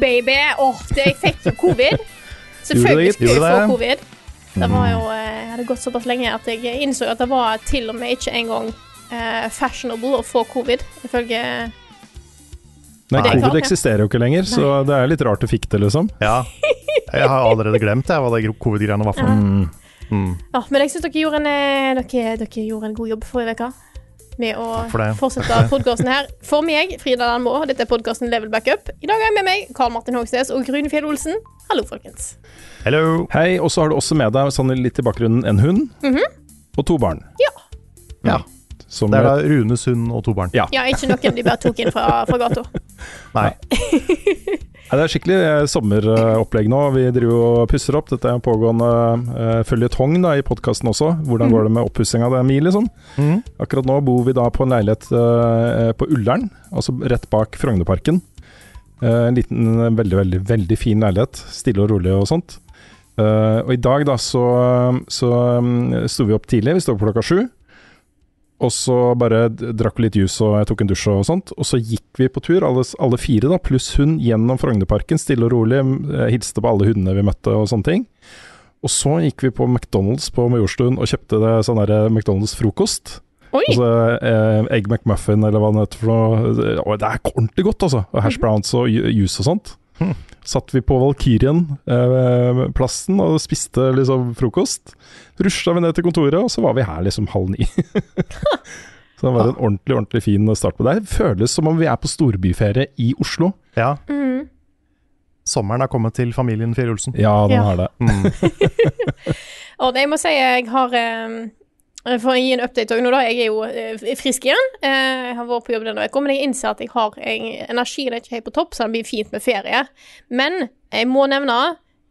Baby! Åh, det, jeg fikk jo covid. Selvfølgelig skulle jeg få covid. Det var jo, eh, jeg hadde gått såpass lenge at jeg innså at det var til og med ikke engang uh, fashionable å få covid, ifølge Nei, Det klart, covid ja. eksisterer jo ikke lenger, så det er litt rart du fikk det, liksom. Ja. Jeg har allerede glemt jeg, hva det covid-greiene var for noe. Mm. Ja, men jeg syns dere, gjorde en, eh, dere, dere gjorde en god jobb forrige uke med å fortsette podkasten her. For meg, Frida Danmo, dette er podkasten Level Backup. I dag er jeg med meg Karl Martin Hogsnes og Rune Fjell Olsen. Hallo, folkens. Hello. Hei, og så har du også med deg sånn litt i bakgrunnen en hund og to barn. Ja. Ja. Som Det er da Rune Sund og to barn. Ja. Ja, ikke noen de bare tok inn fra, fra gata. Nei. Nei, det er skikkelig eh, sommeropplegg nå. Vi driver og pusser opp. Dette er en pågående uh, føljetong da, i podkasten også. Hvordan går det med oppussinga? Det er mi, liksom. Mhm. Akkurat nå bor vi da på en leilighet uh, på Ullern, altså rett bak Frognerparken. Uh, en liten, veldig, veldig, veldig fin leilighet. Stille og rolig og sånt. Uh, og i dag da så, så um, sto vi opp tidlig. Vi står opp klokka sju. Og så bare drakk vi litt juice og jeg tok en dusj og sånt. Og så gikk vi på tur, alle, alle fire da, pluss hun, gjennom Frognerparken, stille og rolig. eh, Hilste på alle hundene vi møtte og sånne ting. Og så gikk vi på McDonald's på Majorstuen og kjøpte det sånn der McDonald's-frokost. Oi! Altså eh, Egg McMuffin, eller hva det heter for noe. Det er ordentlig godt, altså. Og hash browns og ju- juice og sånt. Satt vi på Valkyrien-plassen og spiste liksom frokost. Rusla vi ned til kontoret, og så var vi her liksom halv ni. så det var en ordentlig, ordentlig fin start på det. Det føles som om vi er på storbyferie i Oslo. Ja. Mm. Sommeren har kommet til familien Fjell Olsen. Ja, den Ja. har det. Mm. Og jeg må si jeg har eh, For å gi en update òg nå, da. Jeg er jo eh, frisk igjen. Eh, jeg har vært på jobb denne uka, men jeg innser at jeg har energi energien er ikke helt på topp, så det blir fint med ferie. Men jeg må nevne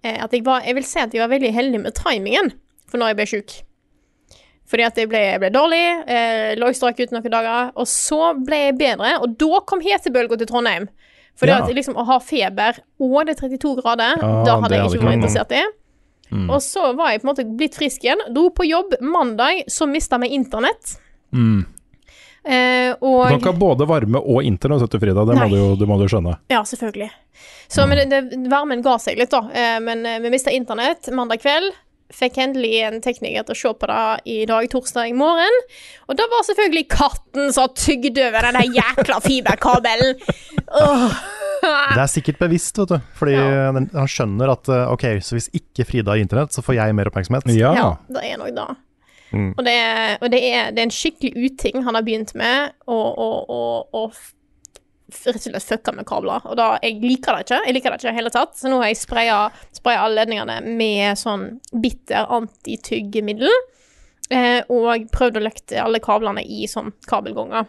eh, at jeg var Jeg vil si at jeg var veldig heldig med timingen for når jeg ble sjuk. Fordi at jeg ble, jeg ble dårlig, eh, lå i strak ut noen dager, og så ble jeg bedre. Og da kom hetebølga til Trondheim. For Ja. at liksom å ha feber, og det er 32 grader, Ja, da hadde jeg ikke vært interessert i. Mm. Og så var jeg på en måte blitt frisk igjen. Dro på jobb mandag, så mista vi internett. Mm. Eh, Du kan ikke ha både varme og internett, du, Frida. Det må du jo det må du skjønne. Ja, selvfølgelig. Så men det, det, varmen ga seg litt, da. Eh, men eh, vi mista internett mandag kveld. Fikk endelig en tekniker til å se på det i dag, torsdag morgen. Og da var selvfølgelig katten som tygde over den jækla fiberkabelen. Åh. Det er sikkert bevisst, vet du. Fordi Ja. den, han skjønner at eh, ok, så hvis ikke Frida har internett, så får jeg mer oppmerksomhet. Ja. Ja, det er nok da. Mm. Og, det, og det, er, det er en skikkelig uting han har begynt med, å rett og slett fucka med kabler. Og da, jeg liker det ikke. Jeg liker det ikke i det hele tatt. Så nå har jeg spraya, spraya alle ledningene med sånn bitter antityggemiddel. Eh, og prøvd å løkte alle kablene i sånn kabelganger.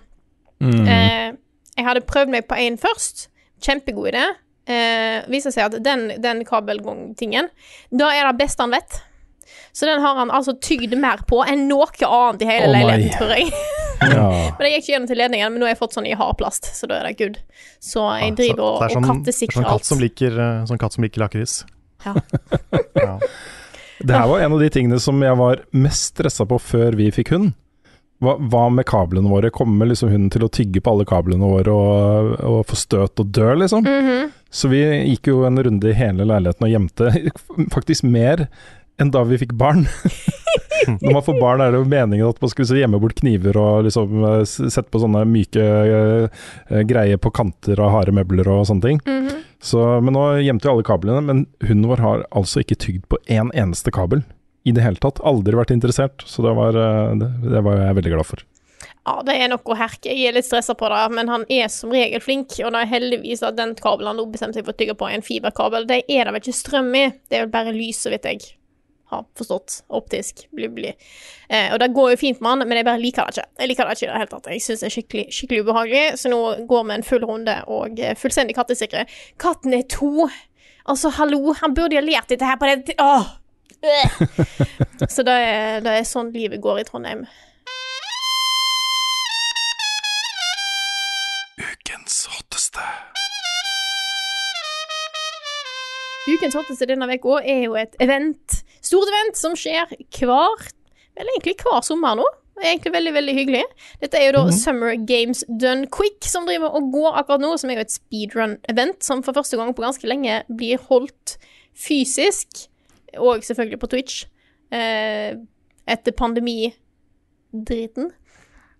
Mm. Eh, jeg hadde prøvd meg på en først. Kjempegod idé. Eh, viser seg at den, den kabelgongtingen, da er det beste han vet. Så den har han altså tygd mer på enn noe annet i hele oh leiligheten, tror jeg. ja. Men jeg gikk ikke gjennom til ledningen, men nå har jeg fått sånn i hardplast, så da er det good. Så jeg Ja, driver og, og sånn, kattesikrer sånn katt alt. som liker, eh, sånn katt som liker lakris. Ja. Ja. Det her var en av de tingene som jeg var mest stressa på før vi fikk hund. Hva, hva med kablene våre? Kommer liksom hunden til å tygge på alle kablene våre og, og få støt og dø, liksom? Mhm. Så vi gikk jo en runde i hele leiligheten og gjemte faktisk mer enn da vi fikk barn. Når man får barn, er det jo meningen at man skal gjemme bort kniver og liksom eh, sette på sånne myke eh, eh, greier på kanter av harde møbler og sånne ting. Mhm. Så, men nå gjemte vi alle kablene, men hunden vår har altså ikke tygd på én eneste kabel i det hele tatt. Aldri vært interessert, så det var, eh, det, det var jeg veldig glad for. Ja, det er noe herk. Jeg er litt stressa på det, men han er som regel flink. Og det er heldigvis at den kabelen han nå bestemte seg for å tygge på, er en fiberkabel. Det er det vel ikke strøm i, det er vel bare lys, så vidt jeg har forstått. Optisk. Bli, bli. Eh, og det går jo fint med han, men jeg bare liker det ikke. Jeg liker det ikke i det hele tatt. Jeg syns det er skikkelig, skikkelig ubehagelig, så nå går vi en full runde og eh, fullstendig kattesikre. Katten er to. Altså, hallo, han burde jo ha lært dette her på den Åh! Så det er, det er sånn livet går i Trondheim. Ukens hotteste. Ukens hotteste denne uka er jo et event, stort event, som skjer hver Vel, egentlig hver sommer nå. Det er egentlig veldig, veldig hyggelig. Dette er jo da Summer Games Done Quick som driver og går akkurat nå, som er jo et speedrun-event som for første gang på ganske lenge blir holdt fysisk, og selvfølgelig på Twitch, eh, etter pandemidriten.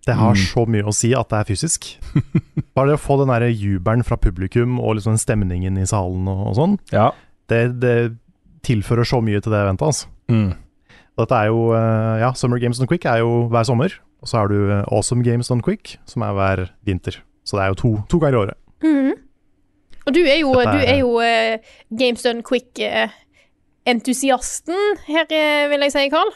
Det har så mye å si at det er fysisk. Bare det å få den der jubelen fra publikum og liksom den stemningen i salen og, og sånn, Ja. det, det tilfører så mye til det eventet, altså. Mm. Dette er jo eh, Ja, Summer Games Done Quick er jo hver sommer. Og så har du eh, Awesome Games Done Quick, som er hver vinter. Så det er jo to, to ganger i året. Mm. Og du er jo, Dette du er- jo uh, Games Done Quick-entusiasten her, eh, vil jeg si, Carl.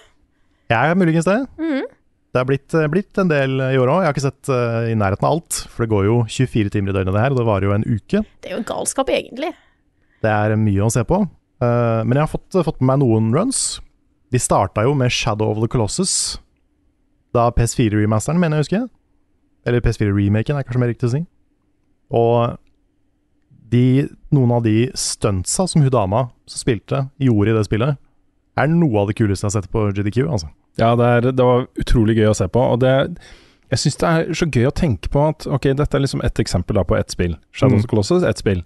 Jeg er muligens det. Mm. Det er blitt, eh, blitt en del i år òg. Jeg har ikke sett uh, i nærheten av alt. For det går jo 24 timer i døgnet, det her. Og det varer jo en uke. Det er jo galskap, egentlig. Det er mye å se på. Uh, men jeg har fått, fått med meg noen runs. De starta jo med Shadow of the Colossus. Da PS4-remasteren, mener jeg å huske. Eller PS4-remaken, er kanskje mer riktig å si. Og de, noen av de stuntsa som hun dama som spilte, gjorde i det spillet, er noe av det kuleste jeg har sett på GDQ. altså. Ja, det, er, det var utrolig gøy å se på. Og det, jeg syns det er så gøy å tenke på at ok, dette er liksom ett eksempel da på ett spill. Shadow of Mm. Colossus, ett spill.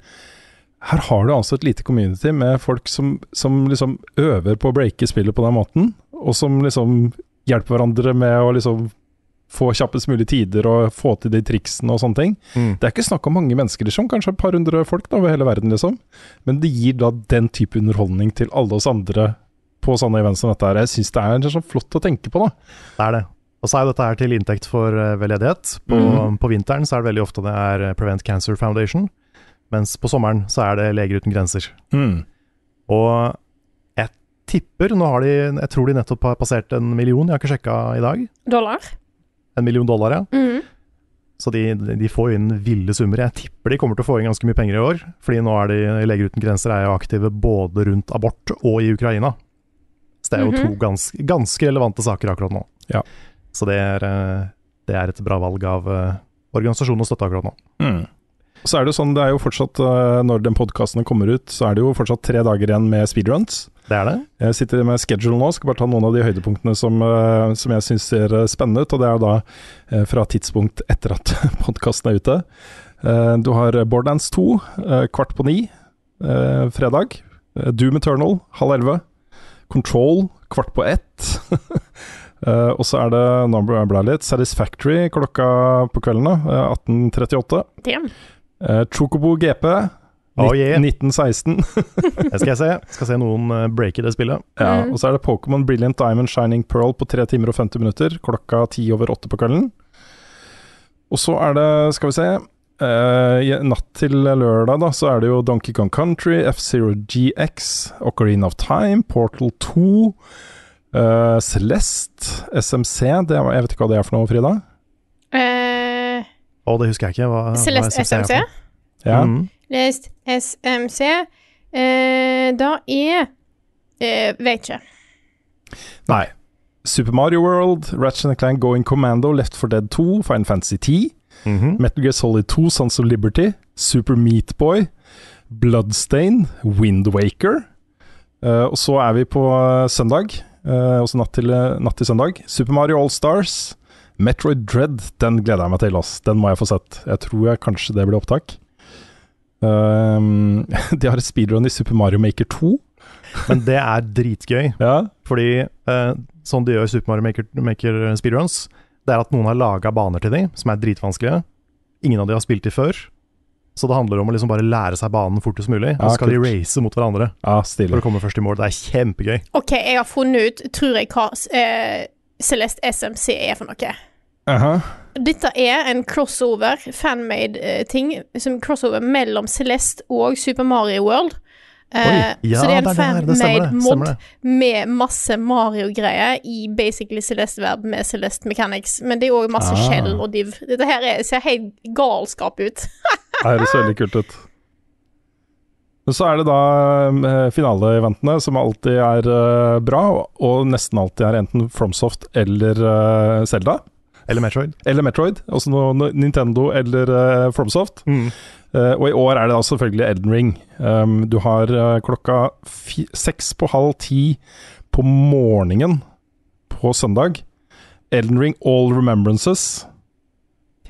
Her har du altså et lite community med folk som, som liksom øver på å breake spillet på den måten, og som liksom hjelper hverandre med å liksom få kjappest mulig tider og få til de triksene og sånne ting. Det er ikke snakk om mange mennesker, liksom, kanskje et par hundre folk da, over hele verden, liksom. Men det gir da den type underholdning til alle oss andre på sånne events som dette her. Jeg syns det er så flott å tenke på, da. Det er det. Og så er dette her til inntekt for eh, veldedighet. På, mm. på vinteren så er det veldig ofte det er eh, Prevent Cancer Foundation, mens på sommeren så er det Leger uten grenser. Mm. Og jeg tipper Nå har de Jeg tror de nettopp har passert en million, jeg har ikke sjekka i dag. Dollar. En million dollar, ja. Mm. Så de, de får inn ville summer. Jeg tipper de kommer til å få inn ganske mye penger i år. Fordi nå er de Leger uten grenser er jo aktive både rundt abort og i Ukraina. Så det er jo to ganske, ganske relevante saker akkurat nå. Ja. Så det er, eh, det er et bra valg av organisasjonen organisasjon å støtte akkurat nå. Mm. Så er det jo sånn, det er jo fortsatt, eh, når den podkasten kommer ut, så er det jo fortsatt tre dager igjen med speedruns. Det er det. Jeg sitter med schedule nå, skal bare ta noen av de høydepunktene som, eh, som jeg syns ser eh, spennende ut. Og det er jo da fra tidspunkt etter at podkasten er ute. Eh, Du har Borderlands 2 eh, kvart på ni fredag. Doom Eternal halv elleve. Control kvart på ett. Uh, og så er det nå ble jeg litt, Satisfactory klokka på kvelden, da, eh, 18.38. Eh, Chocobo GP Oh, yeah. 1916. Det skal jeg se. Skal se noen uh, breake det spillet. Ja, Mm. og så er det Pokémon Brilliant Diamond Shining Pearl på 3 timer og 50 minutter, klokka 10 over 8 på kvelden. Og så er det, skal vi se uh, Natt til lørdag, da, så er det jo Donkey Kong Country, F-Zero GX, Ocarina of Time, Portal 2, uh, Celeste, SMC det er, Jeg vet ikke hva det er for noe, Frida? Eh, Å, det husker jeg ikke. Hva, hva Celeste SMC er SMC. Ja. Mm. Lest SMC. Eh, da er eh, Vet ikke. Nei. Super Mario World, Ratchet Clank Going Commando, Left for Dead 2, Final Fantasy 10, Mhm. Metal Gear Solid 2, Sons of Liberty, Super Meat Boy, Bloodstain, Wind Waker. Eh, og så er vi på eh, søndag, uh, også natt til, natt til søndag. Super Mario All Stars, Metroid Dread, den gleder jeg meg til. Ass. Den må jeg få sett. Jeg tror jeg kanskje det blir opptak. Um, de har et speedrun i Super Mario Maker 2. Men det er dritgøy. Ja, Fordi eh, sånn de gjør i Super Mario Maker, Maker speedruns, det er at noen har laga baner til de, som er dritvanskelige. Ingen av de har spilt de før. Så det handler om å liksom bare lære seg banen fortest mulig. Og Ja, så skal de race mot hverandre ja for å komme først i mål. Det er kjempegøy. OK, jeg har funnet ut, tror jeg, hva eh, Celeste SMC er for noe. Aha. Dette er en crossover, fanmade-ting, som crossover mellom Celeste og Super Mario World. Eh, Oi, ja, så det er en fanmade mod med masse Mario-greier i basically Celeste-verden med Celeste Mechanics. Men det er òg masse Ah. skjell og div. Dette her er, ser helt galskap ut. Det ser veldig kult ut. Men så er det da eh, finaleeventene, som alltid er eh, bra, og, nesten alltid er enten Fromsoft eller uh, Zelda. Eller Metroid. Eller Metroid, Også noe, Nintendo eller eh, Fromsoft. Mm. Eh, og i år er det da selvfølgelig Elden Ring. Um, du har eh, klokka seks på halv ti på morgenen på søndag. Elden Ring All Remembrances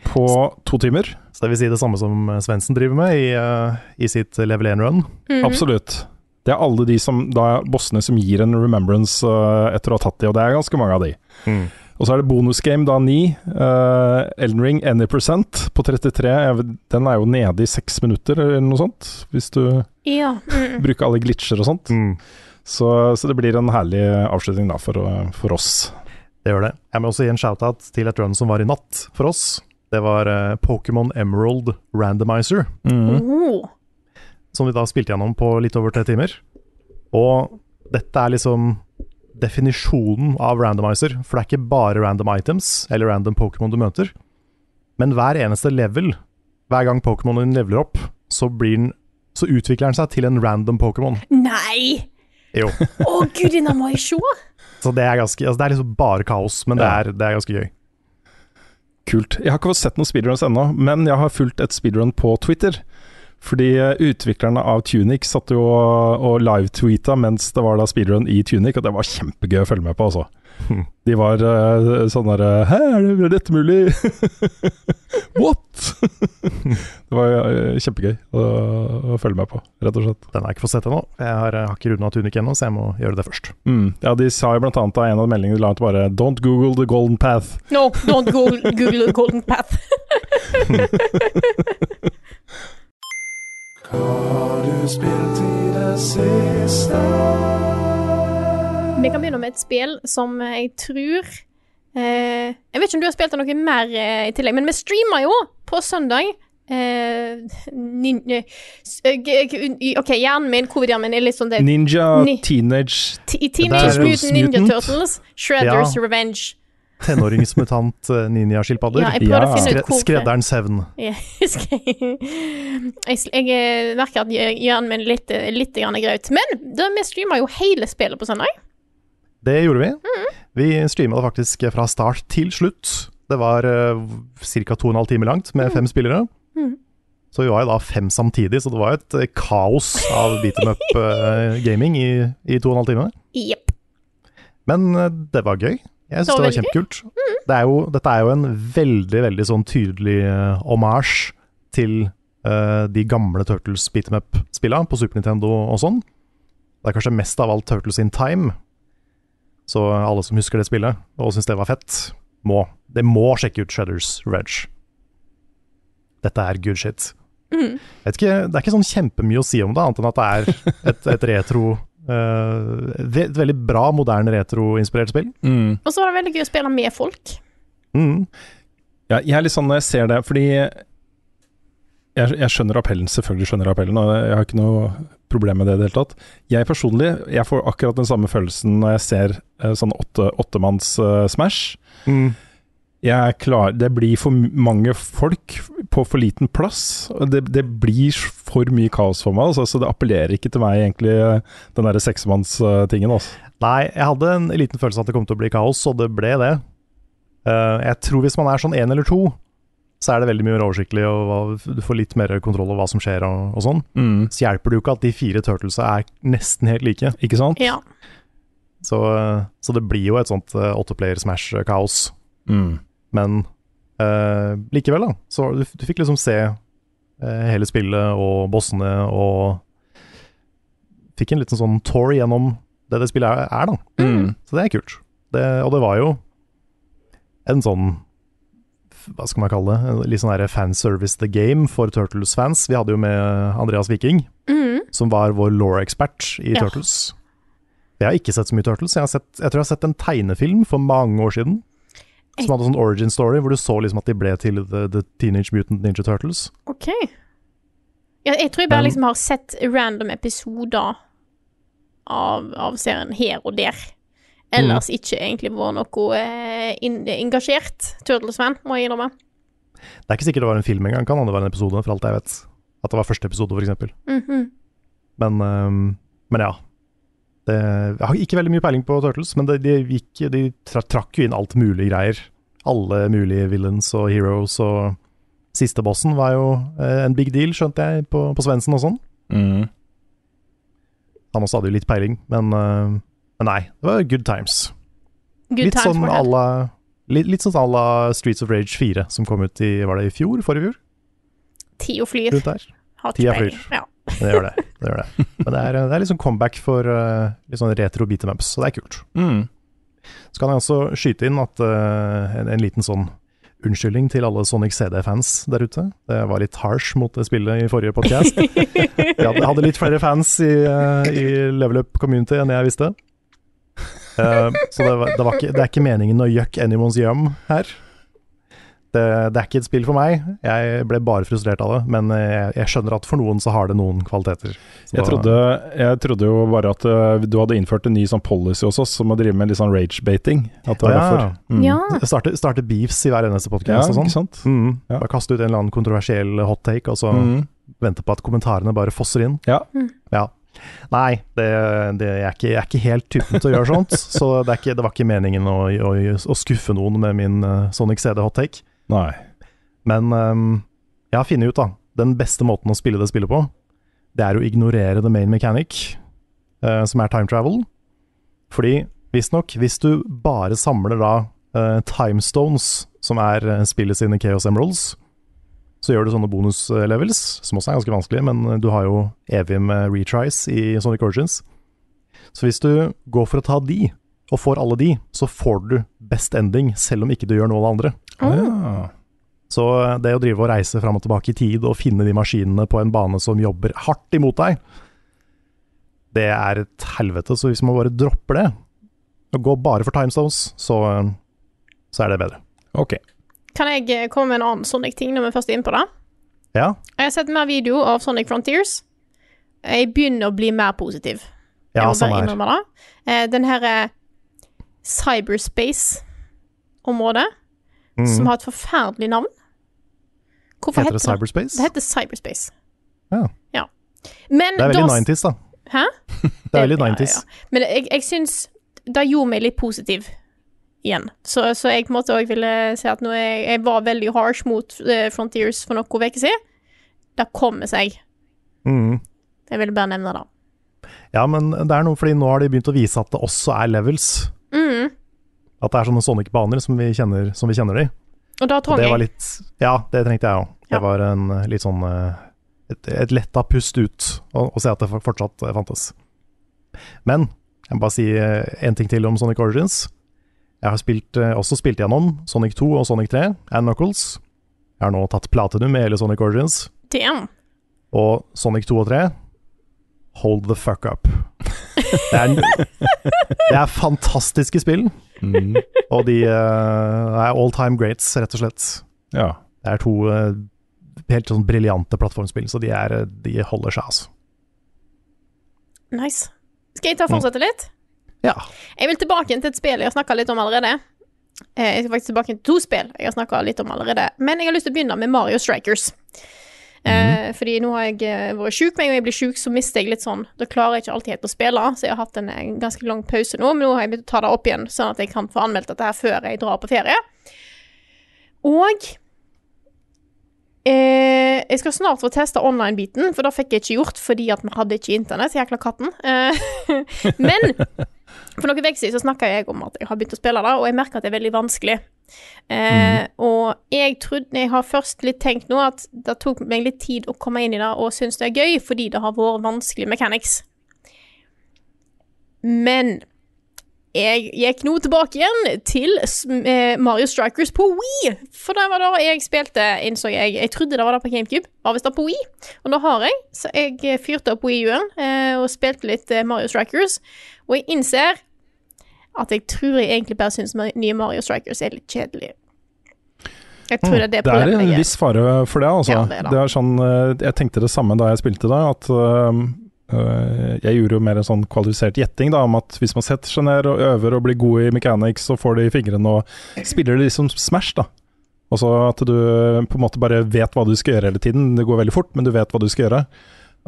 på to timer. Så det vil si det samme som Svendsen driver med i, uh, i sitt level 1-run. Mhm. Absolutt. Det er alle de som, da, bossene som gir en remembrance uh, etter å ha tatt de, og det er ganske mange av de. Mm. Og så er det bonusgame da 9. Uh, Elden Ring Any Percent på 33. Vet- Den er jo nede i seks minutter eller noe sånt, hvis du Ja. Mm. bruker alle glitcher og sånt. Mm. Så, så det blir en herlig avslutning da for, for oss. Det gjør det. Jeg må også gi en shout-out til et run som var i natt for oss. Det var uh, Pokémon Emerald Randomizer, Oh. som vi da spilte gjennom på litt over tre timer. Og dette er liksom definisjonen av randomizer, for det er ikke bare random items eller random Pokémon du møter. Men hver eneste level, hver gang Pokémonen din leveler opp, så, blir den, så utvikler den seg til en random Pokémon. Nei! Jo. Å gud, denne må jeg se! Så det er ganske altså Det er liksom bare kaos, men det er, det er ganske gøy. Kult. Jeg har ikke fått sett noen speedruns ennå, men jeg har fulgt et speedrun på Twitter. Fordi uh, utviklerne av Tunic satt jo og, og live-tweeta mens det var da speedrun i Tunic, og det var kjempegøy å følge med på, altså. Hmm. De var uh, sånn derre Hæ, er det- dette mulig? What?! det var uh, kjempegøy å, å følge med på, rett og slett. Den har jeg ikke fått sett ennå. Jeg har, har ikke runda Tunic ennå, så jeg må gjøre det først. Mm. Ja, de sa jo blant annet av en av meldingene de la ut bare Don't google the golden path. No, don't Google, Google the Golden Path. Vi kan begynne med et spill som jeg tror eh, Jeg vet ikke om du har spilt noe mer eh, i tillegg, men vi streamer jo på søndag. Eh, nin, eh, eh, OK, hjernen min, hovedhjernen min er litt sånn det Ninja Ni- Teenage T- Teenage Mutant Ninja Turtles, Shredders Ja. Revenge. Tenåringsmutant eh, ninjaskilpadder. Ja, jeg prøvde Ja. å finne Skre ut hvor skredderens hevn. Ja, jeg, jeg, eh, merker at hjernen min er litt, eh, litt graut. Men da, vi streama jo hele spillet på søndag. Det gjorde vi. Mm. Vi streama det faktisk fra start til slutt. Det var uh, ca. 2 12 timer langt med fem spillere. Mm. Så vi var jo da fem samtidig, så det var et eh, kaos av beat em up-gaming i, i 2 12 timer. Yep. Men eh, det var gøy. Jeg syns Det var kjempekult. Det er jo, dette er jo en veldig, veldig sånn tydelig uh, hommage til uh, de gamle Turtles beat em up-spillene på Super Nintendo og sånn. Det er kanskje mest av alt Turtles in Time. Så alle som husker det spillet og syns det var fett, må, det må sjekke ut Shredders Reg. Dette er good shit. Mm. Ikke, det er ikke sånn kjempemye å si om det, annet enn at det er et, et retro eh, Et veldig bra, moderne retroinspirert spill. mm. Og så var det veldig gøy å spille med folk. Mm. Ja, jeg er litt sånn når jeg ser det, fordi jeg, jeg skjønner appellen, selvfølgelig skjønner jeg appellen, og jeg har ikke noe problem med det i det hele tatt. Jeg personlig, jeg får akkurat den samme følelsen når jeg ser uh, sånn åtte, åttemanns eh, Smash. Mm. Jeg er klar, det blir for mange folk på for liten plass. Det, det blir for mye kaos for meg, altså, så det appellerer ikke til meg egentlig, eh, den derre seksmannstingen. Altså. Nei, jeg hadde en liten følelse av at det kom til å bli kaos, og det ble det. Eh, jeg tror hvis man er sånn én eller to, så er det veldig mye mer oversiktlig, og du får litt mer kontroll over hva som skjer og, og sånn. Mm. Så hjelper det jo ikke at de fire turtlesa er nesten helt like. Ikke sant? Ja. Så, eh, så det blir jo et sånt åtteplayer smash-kaos. Mm. Men eh, likevel, da. Så du, du fikk liksom se uh, hele spillet og bossene og Fikk en liten sånn tour gjennom det det spillet er, er da. Mm. Så det er kult. Det, og det var jo en sånn Hva skal man kalle det? En Litt sånn der fanservice the game for Turtles-fans. Vi hadde jo med Andreas Viking, Mm. som var vår law-ekspert i Ja. Turtles. Jeg har ikke sett så mye Turtles. Jeg, har sett, jeg tror jeg har sett en tegnefilm for mange år siden. Som hadde sånn origin story, hvor du så liksom at de ble til The, the Teenage Mutant Ninja Turtles. OK. Ja, jeg tror jeg bare liksom har sett random episoder av, av serien her og der. Ellers ikke egentlig vært noe eh, in, engasjert Turtles-fan, må jeg innrømme. Det er ikke sikkert det var en film engang, kan det være en episode, for alt jeg vet. At det var første episode, for eksempel. -hmm. Men, um, men ja. Det, jeg har ikke veldig mye peiling på Turtles, men det, de, gikk, de tra trakk jo inn alt mulig greier. Alle mulige villains og heroes, og siste bossen var jo eh, en big deal, skjønte jeg, på, på Svendsen og sånn. Mm. Han også hadde jo litt peiling, men, uh, men nei, det var good times. Good litt times sånn alla, la litt, litt sånn à la Streets of Rage 4, som kom ut i Var det i fjor? Forrige fjor? Tida flyr. Har ikke peiling. Ja. Det gjør det. det, gjør det. Men det er, det er liksom comeback for uh, litt sånn retro beat em ups, så det er kult. Mm. Så kan jeg også skyte inn at uh, en, en liten sånn unnskyldning til alle Sonic CD-fans der ute. Det var litt harsh mot det spillet i forrige podkast. Jeg hadde, hadde litt flere fans i, uh, i Level Up Community enn jeg visste. Uh, så det, var, det, var ikke, det er ikke meningen å yuck anyone's yum her. Det, det er ikke et spill for meg. Jeg ble bare frustrert av det, men jeg, jeg skjønner at for noen så har det noen kvaliteter. Så- Jeg, trodde, jeg trodde jo bare at eh, du hadde innført en ny sånn policy hos oss, som å drive med litt sånn rage-bating. At det var ja. derfor. Mm. ja. Starte, starte beefs i hver eneste Ja, og sånn. Mm, Ja. Bare kaste ut en eller annen kontroversiell hot take, og så Mm. vente på at kommentarene bare fosser inn. Ja. Ja. Nei, det, det, jeg, er ikke, jeg er ikke helt typen til å gjøre sånt, så det, er ikke, det var ikke meningen å, å, å skuffe noen med min eh, Sonic CD hot take. Nei. Men um, jeg har funnet ut, da, den beste måten å spille det spillet på, det er å ignorere the main mechanic, uh, som er time travel. Fordi visstnok, hvis du bare samler da uh, time stones, som er eh, spillet sine Chaos Emeralds, så gjør du sånne bonuslevels, som også er ganske vanskelig, men du har jo evig med retries i Sonic Origins. Så hvis du går for å ta de, og får alle de, så får du best ending, selv om ikke du gjør noe av det andre. Ah. Så det å drive og reise fram og tilbake i tid og finne de maskinene på en bane som jobber hardt imot deg, det er et helvete. Så hvis man bare dropper det, og går bare for timestones, så, så er det bedre. Ok. Kan jeg eh, komme med en annen Sonic-ting når vi først er inne på det? Ja, Jeg har sett mer video av Sonic Frontiers. Jeg begynner å bli mer positiv. ja jeg må bare her. innrømme det. Eh, den her eh, cyberspace-området, som Mm. har et forferdelig navn. Hvorfor Heter det cyberspace? Det heter cyberspace. Ja. ja. Men Det er veldig da- 90s, da. Hæ? Det er veldig Ja, ja, 90s. ja. Men jeg, jeg syns Det gjorde meg litt positiv igjen. Så, så jeg på en måte også ville si at nå jeg, jeg var veldig harsh mot uh, Frontiers for noen uker siden. Det kommer seg. Mm. Jeg ville bare nevne det. Ja, men det er noe fordi nå har de begynt å vise at det også er levels. Mm. At det er sånne Sonic-baner som vi kjenner, som vi kjenner de. Og da trang det var jeg. litt Ja, det trengte jeg òg. Ja. Det var en eh, litt sånn eh, et, et letta pust ut å, se at det fortsatt eh, fantes. Men jeg må bare si én ting til om Sonic Origins. Jeg har spilt, også spilt gjennom Sonic 2 og Sonic 3 and Knuckles. Jeg har nå tatt platinum med hele Sonic Origins. Damn. Og Sonic 2 og 3 Hold the fuck up. Det er, det er fantastiske spill, Mm. og de uh, er all time greats, rett og slett. Ja. Det er to uh, helt sånn briljante plattformspill, så de, er, de holder seg, altså. Nice. Skal jeg ta og fortsette litt? Ja. Jeg vil tilbake til et spill jeg har snakka litt om allerede. Eh, Jeg skal faktisk tilbake til to spill jeg har snakka litt om allerede. Men jeg har lyst til å begynne med Mario Strikers. Eh, fordi nå har jeg eh, vært sjuk. Med en gang jeg blir sjuk, så mister jeg litt sånn Da klarer jeg ikke alltid helt å spille, så jeg har hatt en, en ganske lang pause nå. Men nå har jeg begynt å ta det opp igjen, sånn at jeg kan få anmeldt dette her før jeg drar på ferie. Og eh, jeg skal snart få teste online-biten, for det fikk jeg ikke gjort fordi at vi hadde ikke internett, jækla katten. Eh, men for noen uker siden så snakka jeg om at jeg har begynt å spille det, og jeg merker at det er veldig vanskelig. Eh, Og jeg trodde Jeg har først litt tenkt nå at det tok meg litt tid å komme inn i det og synes det er gøy, fordi det har vært vanskelig mechanics. Men jeg gikk nå tilbake igjen til eh, Mario Strikers på Wii. For det var da jeg spilte, innså jeg. Jeg trodde det var det på GameCube, var visst det på Wii. Og da har jeg, så jeg fyrte opp Wii U-en eh, og spilte litt eh, Mario Strikers. Og jeg innser at jeg tror jeg egentlig bare syns nye Mario Strikers er litt kjedelig. Jeg tror det er det Det er en viss fare for det, altså. Ja, det er det. er sånn, eh, jeg tenkte det samme da jeg spilte det, at øh, jeg gjorde jo mer en sånn kvalifisert gjetting da, om at hvis man setter seg ned og øver og blir god i mechanics og får det i fingrene og spiller det liksom Smash, da. Og så at du på en måte bare vet hva du skal gjøre hele tiden. Det går veldig fort, men du vet hva du skal gjøre.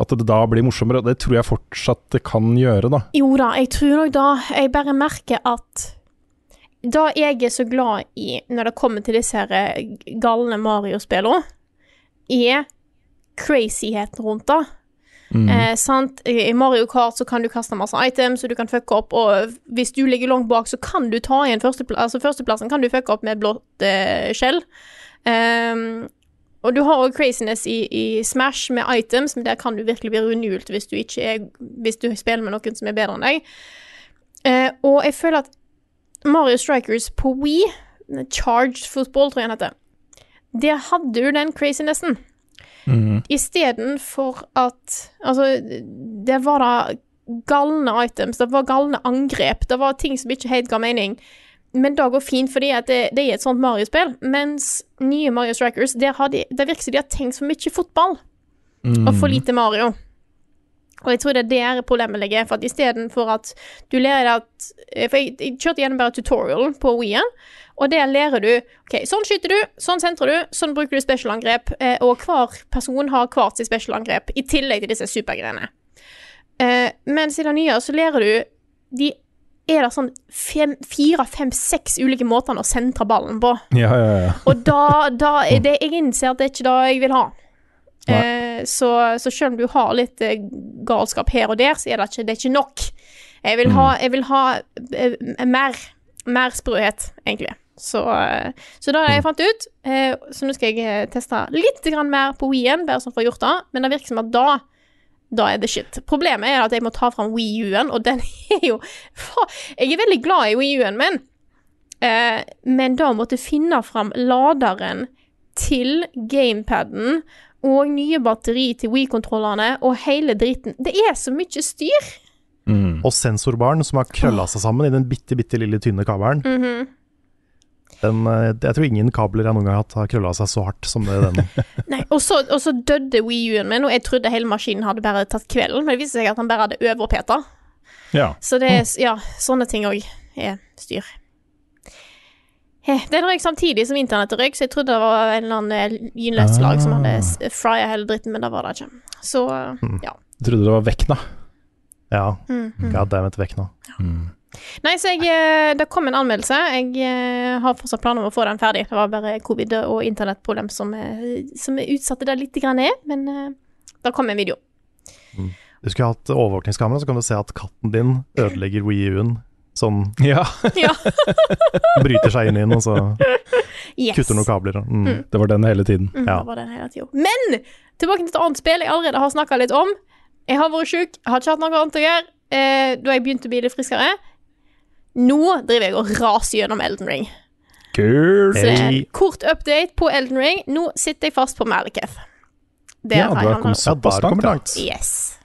At det da blir morsommere, og det tror jeg fortsatt det kan gjøre, da. Jo da, jeg tror nok da Jeg bare merker at da jeg er så glad i, når det kommer til disse her eh, galne Mario-spillene, er crazyheten rundt det. Mm. Eh, sant? I Mario Kart så kan du kaste masse items, og du kan fucke opp, og hvis du ligger langt bak, så kan du ta igjen førsteplassen. Altså førsteplassen kan du fucke opp med blått eh, skjell. Ehm, og du har òg craziness i, i Smash med items, men der kan du virkelig bli rundhjult hvis Hvis du spiller med noen som er bedre enn deg. Eh, og jeg føler at Mario Strikers på Wii, Charged Football, tror jeg den heter, der hadde du den crazinessen. Mm. Istedenfor at Altså, det var da galne items, det var galne angrep, det var ting som ikke helt ga mening. Men det går fint, fordi det, det er et sånt Mario-spill. Mens nye Mario Strikers, der de, det virker som de har tenkt for mye fotball Mm. og for lite Mario. Og jeg tror det er der problemet ligger. For at istedenfor at du lærer at For jeg, jeg kjørte gjennom bare tutorialen på Wii-en, og der lærer du OK, sånn skyter du, sånn sentrer du, sånn bruker du special-angrep, eh, og hver person har hvert sitt special-angrep, i tillegg til disse supergreiene. Eh, mens i det nye så lærer du de er det sånn fem, fire, fem, seks ulike måter å sentre ballen på. Ja, ja, ja. Og da, da er det, Jeg innser at det er ikke det jeg vil ha. Eh, så, så selv om du har litt eh, galskap her og der, så er det ikke, det er ikke nok. Jeg vil ha, jeg vil ha eh, mer, mer sprøhet, egentlig. Så, eh, så da har jeg fant ut. Eh, så nå skal jeg eh, teste litt grann mer på Wii-en, bare sånn for å gjort det. Men det virker som at da da er det shit. Problemet er at jeg må ta fram Wii U-en, og den er jo Jeg er veldig glad i Wii U-en, men eh, Men da måtte finne fram laderen til gamepaden og nye batteri til Wii-kontrollerne og hele dritten. Det er så mye styr. Mm. Og sensorbarn som har krølla seg sammen i den bitte, bitte lille tynne kabelen. Mhm. Den, eh, jeg tror ingen kabler jeg noen gang har hatt har krølla seg så hardt som det den. Nei, og så, og så døde Wii U-en min, og jeg trodde hele maskinen hadde bare tatt kvelden, men det viste seg at han bare hadde overpeta. ja. Så det er, ja, sånne ting òg er styr. Den røyk samtidig som internettet røyk, så jeg trodde det var en eller annen eh, lag som hadde s- frya hele dritten, men det var det ikke. Så ja. Jeg trodde det var Vekna. Ja, Mm. god damn it, vekk nå. Nei, så jeg eh, Det kom en anmeldelse. Jeg eh, har fortsatt planer om å få den ferdig. Det var bare covid og internettproblem som, eh, som utsatte det litt, grann, men eh, det kom en video. Du skulle hatt overvåkningskamera, så kan du se at katten din ødelegger Wii U-en. Sånn Ja, Ja. bryter seg inn i den, og så Yes. kutter noen kabler. Mm. Mm. det var den hele tiden. Mm, Ja. det var den hele tiden. Men tilbake til et annet spill jeg allerede har snakka litt om. Jeg har vært sjuk, har ikke hatt noe annet å gjøre. Eh, da jeg begynte å bli litt friskere. Nå driver jeg og raser gjennom Elden Ring. Kult! Så det er en kort update på Elden Ring. Nå sitter jeg fast på Malekith. Der Ja, du har kommet såpass langt, ja. Yes.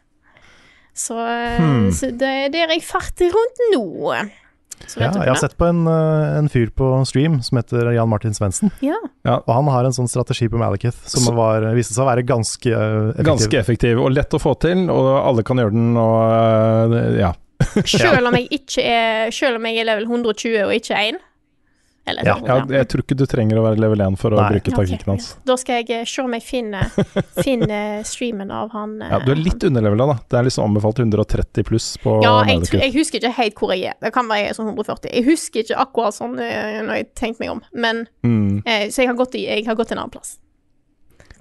Så, eh, Hmm. så det er der jeg farter rundt nå. Ja, jeg har sett på en, eh, en fyr på stream som heter Jan Martin Svendsen. Ja. Og han har en sånn strategi på Malekith som Så- var, viste seg å være ganske eh, effektiv. Ganske effektiv og lett å få til, og alle kan gjøre den, og øh, ja. Selv om jeg ikke er Selv om jeg er level 120 og ikke 1. Eller Ja, sånn, ja. Jeg tror ikke du trenger å være level 1 for å Nei. bruke taktikken hans. Da skal jeg eh, se om jeg finner, finner streamen av han eh, Ja, du er litt underlevela, da. Det er liksom anbefalt 130 pluss på Ja, jeg, tror- jeg husker ikke helt hvor jeg er. Det kan være jeg er sånn 140. Jeg husker ikke akkurat sånn eh, når jeg tenkte meg om, men Mm. eh, Så jeg har gått, i, jeg har gått en annen plass.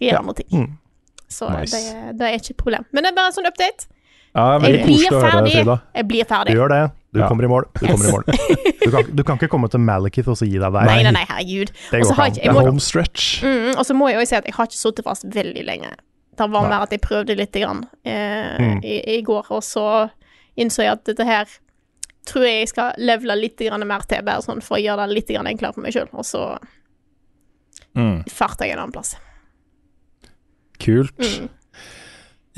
I en Ja. annen ting. Mm. Så Nice. det, det er ikke et problem. Men det er bare en sånn update. Ja, Jeg blir å høre, ferdig. Jeg blir Du ferdig. gjør det. Du Ja. kommer i mål. Du Yes. kommer i mål. Du kan, du kan ikke komme til Malekith og så gi deg der. Nei, nei, nei, herregud. Det går ikke Det er home stretch. mm, Og så må jeg også si at jeg har ikke sittet fast veldig lenge. Det var mer at jeg prøvde litt grann, eh, Mm. i, i går, og så innså jeg at dette her tror jeg jeg skal levele litt grann mer til, bare sånn for å gjøre det litt grann enklere for meg sjøl. Og så Mm. farter jeg en annen plass. Kult. Mm.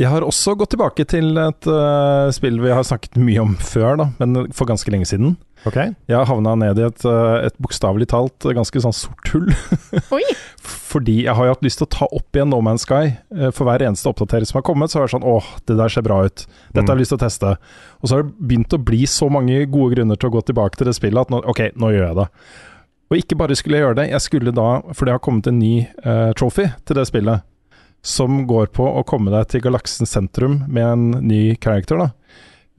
Jeg har også gått tilbake til et uh, spill vi har snakket mye om før, da, men for ganske lenge siden. Ok, Jeg har havna ned i et, eh, et bokstavelig talt eh, ganske sånn sort hull. Oi! Fordi jeg har jo hatt lyst til å ta opp igjen No Man's Sky. For hver eneste oppdatering som har kommet, så har jeg sånn åh, det der ser bra ut. Dette har jeg lyst til å teste. Og så har det begynt å bli så mange gode grunner til å gå tilbake til det spillet at nå, ok, nå gjør jeg det. Og ikke bare skulle jeg gjøre det, jeg skulle da, for det har kommet en ny uh, trophy til det spillet, som går på å komme deg til galaksens sentrum med en ny character, da.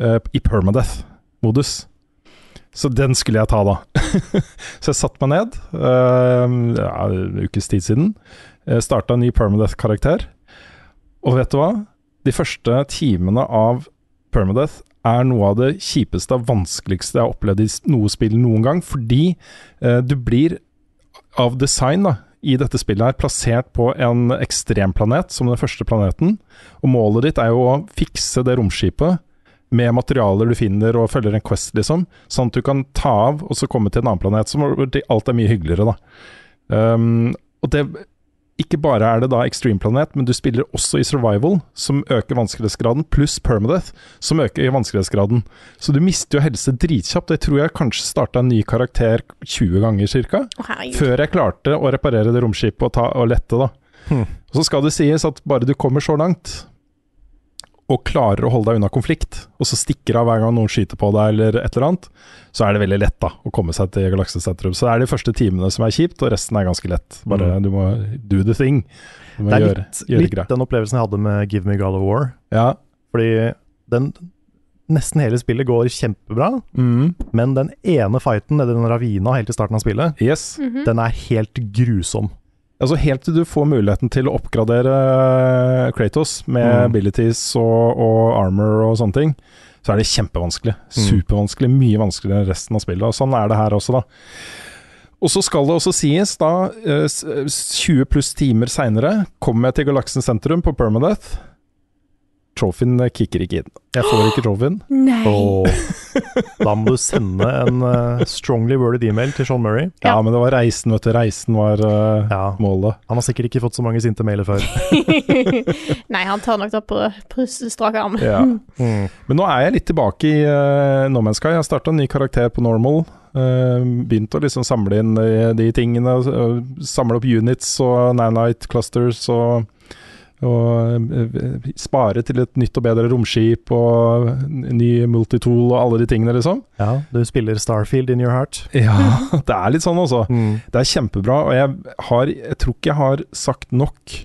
eh, I permadeath-modus. Så den skulle jeg ta, da. så jeg satte meg ned, uh, ja, en ukes tid siden. Uh, Starta en ny permadeath-karakter. Og vet du hva? De første timene av permadeath er noe av det kjipeste og vanskeligste jeg har opplevd i noe spill noen gang, fordi uh, du blir av design da, i dette spillet her plassert på en ekstremplanet som den første planeten, og målet ditt er jo å fikse det romskipet med materialer du finner og følger en quest, liksom, sånn at du kan ta av og så komme til en annen planet, som alt er mye hyggeligere, da. Um, og det ikke bare er det da ekstremplanet, men du spiller også i survival, som øker vanskelighetsgraden, pluss permadeath, som øker vanskelighetsgraden. Så du mister jo helse dritkjapt. Jeg tror jeg kanskje starta en ny karakter 20 ganger ca. Før jeg klarte å reparere det romskipet og, ta, og lette, da. Hmm. Og så skal det sies at bare du kommer så langt, og klarer å holde deg unna konflikt, og så stikker av hver gang noen skyter på deg eller et eller annet, så er det veldig lett da å komme seg til galaksesentrum. Så det er de første timene som er kjipt, og resten er ganske lett. Bare Mm. du må do the thing. Du må Det er gjøre, litt, gjøre litt den opplevelsen jeg hadde med Give Me God of War. Ja. Fordi den nesten hele spillet går kjempebra, Mm. men den ene fighten nede i den ravina helt i starten av spillet, Yes. Mhm. den er helt grusom. Altså Helt til du får muligheten til å oppgradere eh, Kratos med Mm. abilities og, og armor og sånne ting, så er det kjempevanskelig. Mm. Supervanskelig. Mye vanskeligere enn resten av spillet. Og sånn er det her også, da. Og så skal det også sies, da, eh, s- s- 20 pluss timer seinere, kommer jeg til Galaksen sentrum på Permadeath. Trophyen eh, kicker ikke inn. Jeg får ikke trophyen. Nei. Da må du sende en uh, strongly worded email til Sean Murray. Ja, men det var reisen, vet du. Reisen var uh, Ja, målet. Han har sikkert ikke fått så mange sinte mailer før. Nei, han tar nok det på, på strak arm. Ja. Mm. Men nå er jeg litt tilbake i uh, No Man's Sky. Jeg har starta en ny karakter på normal. Uh, begynt å liksom samle inn de, de tingene. uh, samle opp units og nanite clusters og, og uh, spare til et nytt og bedre romskip og ny multitool og alle de tingene, liksom. Ja, du spiller Starfield in your heart. Ja, det er litt sånn, altså. Mm. Det er kjempebra, og jeg, har, jeg tror ikke jeg har sagt nok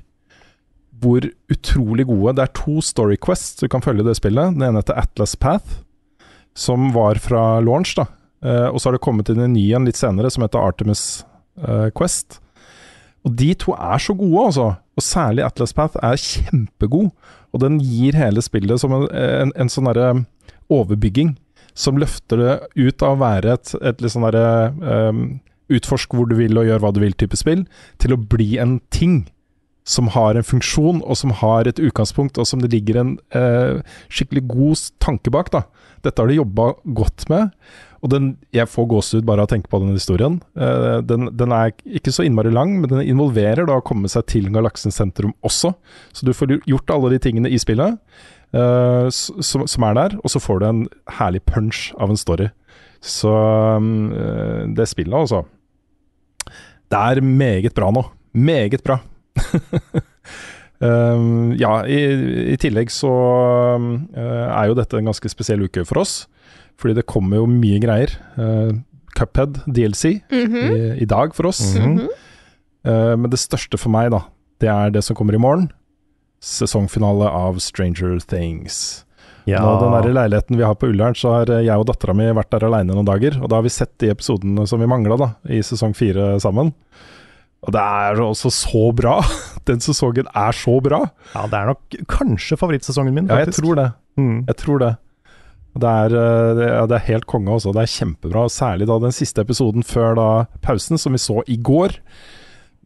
hvor utrolig gode Det er to Story Quests du kan følge det spillet. Den ene heter Atlas Path, som var fra launch, da. Eh, og så har det kommet inn en ny en litt senere som heter Artemis eh, Quest. Og de to er så gode, altså. Og særlig Atlas Path er kjempegod. Og den gir hele spillet som en, en, en sånn derre overbygging som løfter det ut av å være et, et litt sånn derre um, utforsk hvor du vil og gjør hva du vil-type spill, til å bli en ting som har en funksjon, og som har et utgangspunkt, og som det ligger en eh, skikkelig god tanke bak. da. Dette har de jobba godt med, og den, jeg får gåsehud bare av å tenke på den historien. Uh, den, den er ikke så innmari lang, men den involverer da å komme seg til galaksens sentrum også. Så du får gjort alle de tingene i spillet uh, som, som er der, og så får du en herlig punch av en story. Så um, det spillet, altså Det er meget bra nå. Meget bra. Um, ja, i, i tillegg så um, er jo dette en ganske spesiell uke for oss. Fordi det kommer jo mye greier. Uh, Cuphead, DLC, Mhm. i, i dag for oss. Mhm. Uh, men det største for meg, da, det er det som kommer i morgen. Sesongfinale av Stranger Things. Ja. Nå, den der leiligheten vi har på Ullern, så har jeg og dattera mi vært der aleine noen dager. Og da har vi sett de episodene som vi mangla da, i sesong fire sammen. Og det er også så bra! Den sesongen er så bra! ja, det er nok kanskje favorittsesongen min, Ja, jeg tror det. Mm. Jeg tror det. Det er, eh, det, er, det er helt konge også. Det er kjempebra. Særlig da den siste episoden før da pausen, som vi så i går,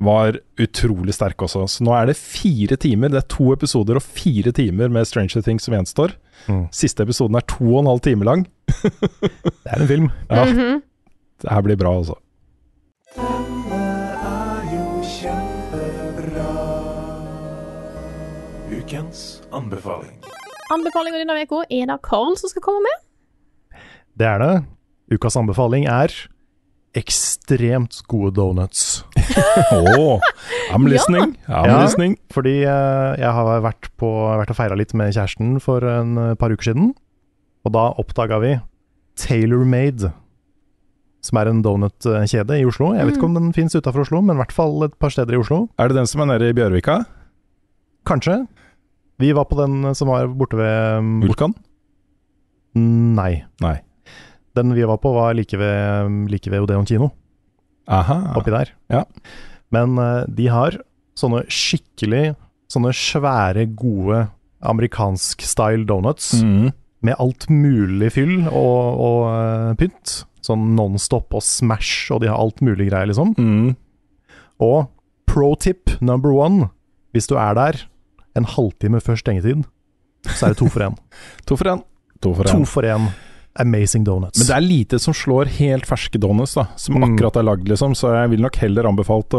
var utrolig sterk også. Så nå er det fire timer. Det er to episoder og fire timer med Stranger Things som gjenstår. Mm. Siste episoden er to og en halv time lang. Det er en film. Ja, Mhm. det her blir bra, altså. Ukens anbefaling. Anbefalinga denne uka er det Carl som skal komme med. Det er det. Ukas anbefaling er ekstremt gode donuts. Oh, I'm listening. I'm Ja. listening. Fordi eh, jeg har vært, på, vært og feira litt med kjæresten for en eh, par uker siden. Og da oppdaga vi Taylor Made, som er en donutkjede i Oslo. Jeg vet ikke om den fins utafor Oslo, men i hvert fall et par steder i Oslo. Er det den som er nede i Bjørvika? Kanskje. Vi var på den som var borte ved mm, Vulkan? Nei. Nei. Den vi var på, var like ved, like ved Odeon kino, Aha. oppi der. Ja. Men eh, de har sånne skikkelig Sånne svære, gode amerikansk-style donuts. Mm. med alt mulig fyll og, og eh, pynt. Sånn Nonstop og Smash, og de har alt mulig greier, liksom. Mm. Og pro tip number one, hvis du er der en halvtime før stengetid, så er det to for én. To for én. To for to for én amazing donuts. Men det er lite som slår helt ferske donuts, da. Som Mm. akkurat er lagd, liksom. Så jeg vil nok heller anbefalt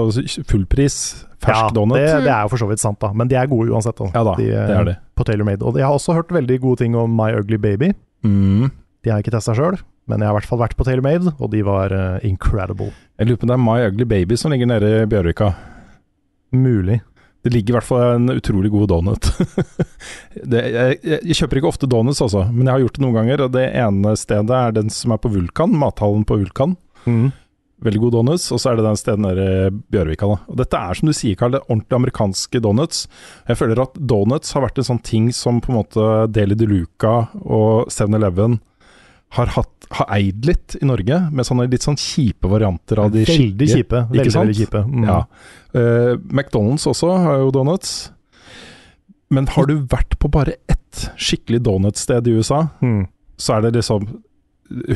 fullpris fersk ja, donut. Det, det er jo for så vidt sant, da. Men de er gode uansett. Da. Ja da, de, eh, det er de. På Taylor Made. Og jeg har også hørt veldig gode ting om My Ugly Baby. Mm. De har jeg ikke testa sjøl, men jeg har i hvert fall vært på Taylor Made, og de var uh, incredible. Jeg lurer på om det er My Ugly Baby som ligger nede i Bjørvika. Mulig. Det ligger i hvert fall en utrolig god donut. det, jeg, jeg, kjøper ikke ofte donuts, altså, men jeg har gjort det noen ganger. Og det ene stedet er den som er på Vulkan, mathallen på Vulkan. Mm. Veldig god donuts. Og så er det den stedet nede i Bjørvika. Da. Og dette er som du sier, Karl, det ordentlige ordentlig amerikanske donuts. Jeg føler at donuts har vært en sånn ting som på en måte Deli de Luca og 7-Eleven har, hatt, har eid litt i Norge, med sånne litt sånn kjipe varianter av de Veldig kjipe. ikke Veldig, sant? veldig kjipe. Mm. Ja. Uh, McDonald's også har jo donuts. Men har du vært på bare ett skikkelig donutsted i USA, Mm. så er det liksom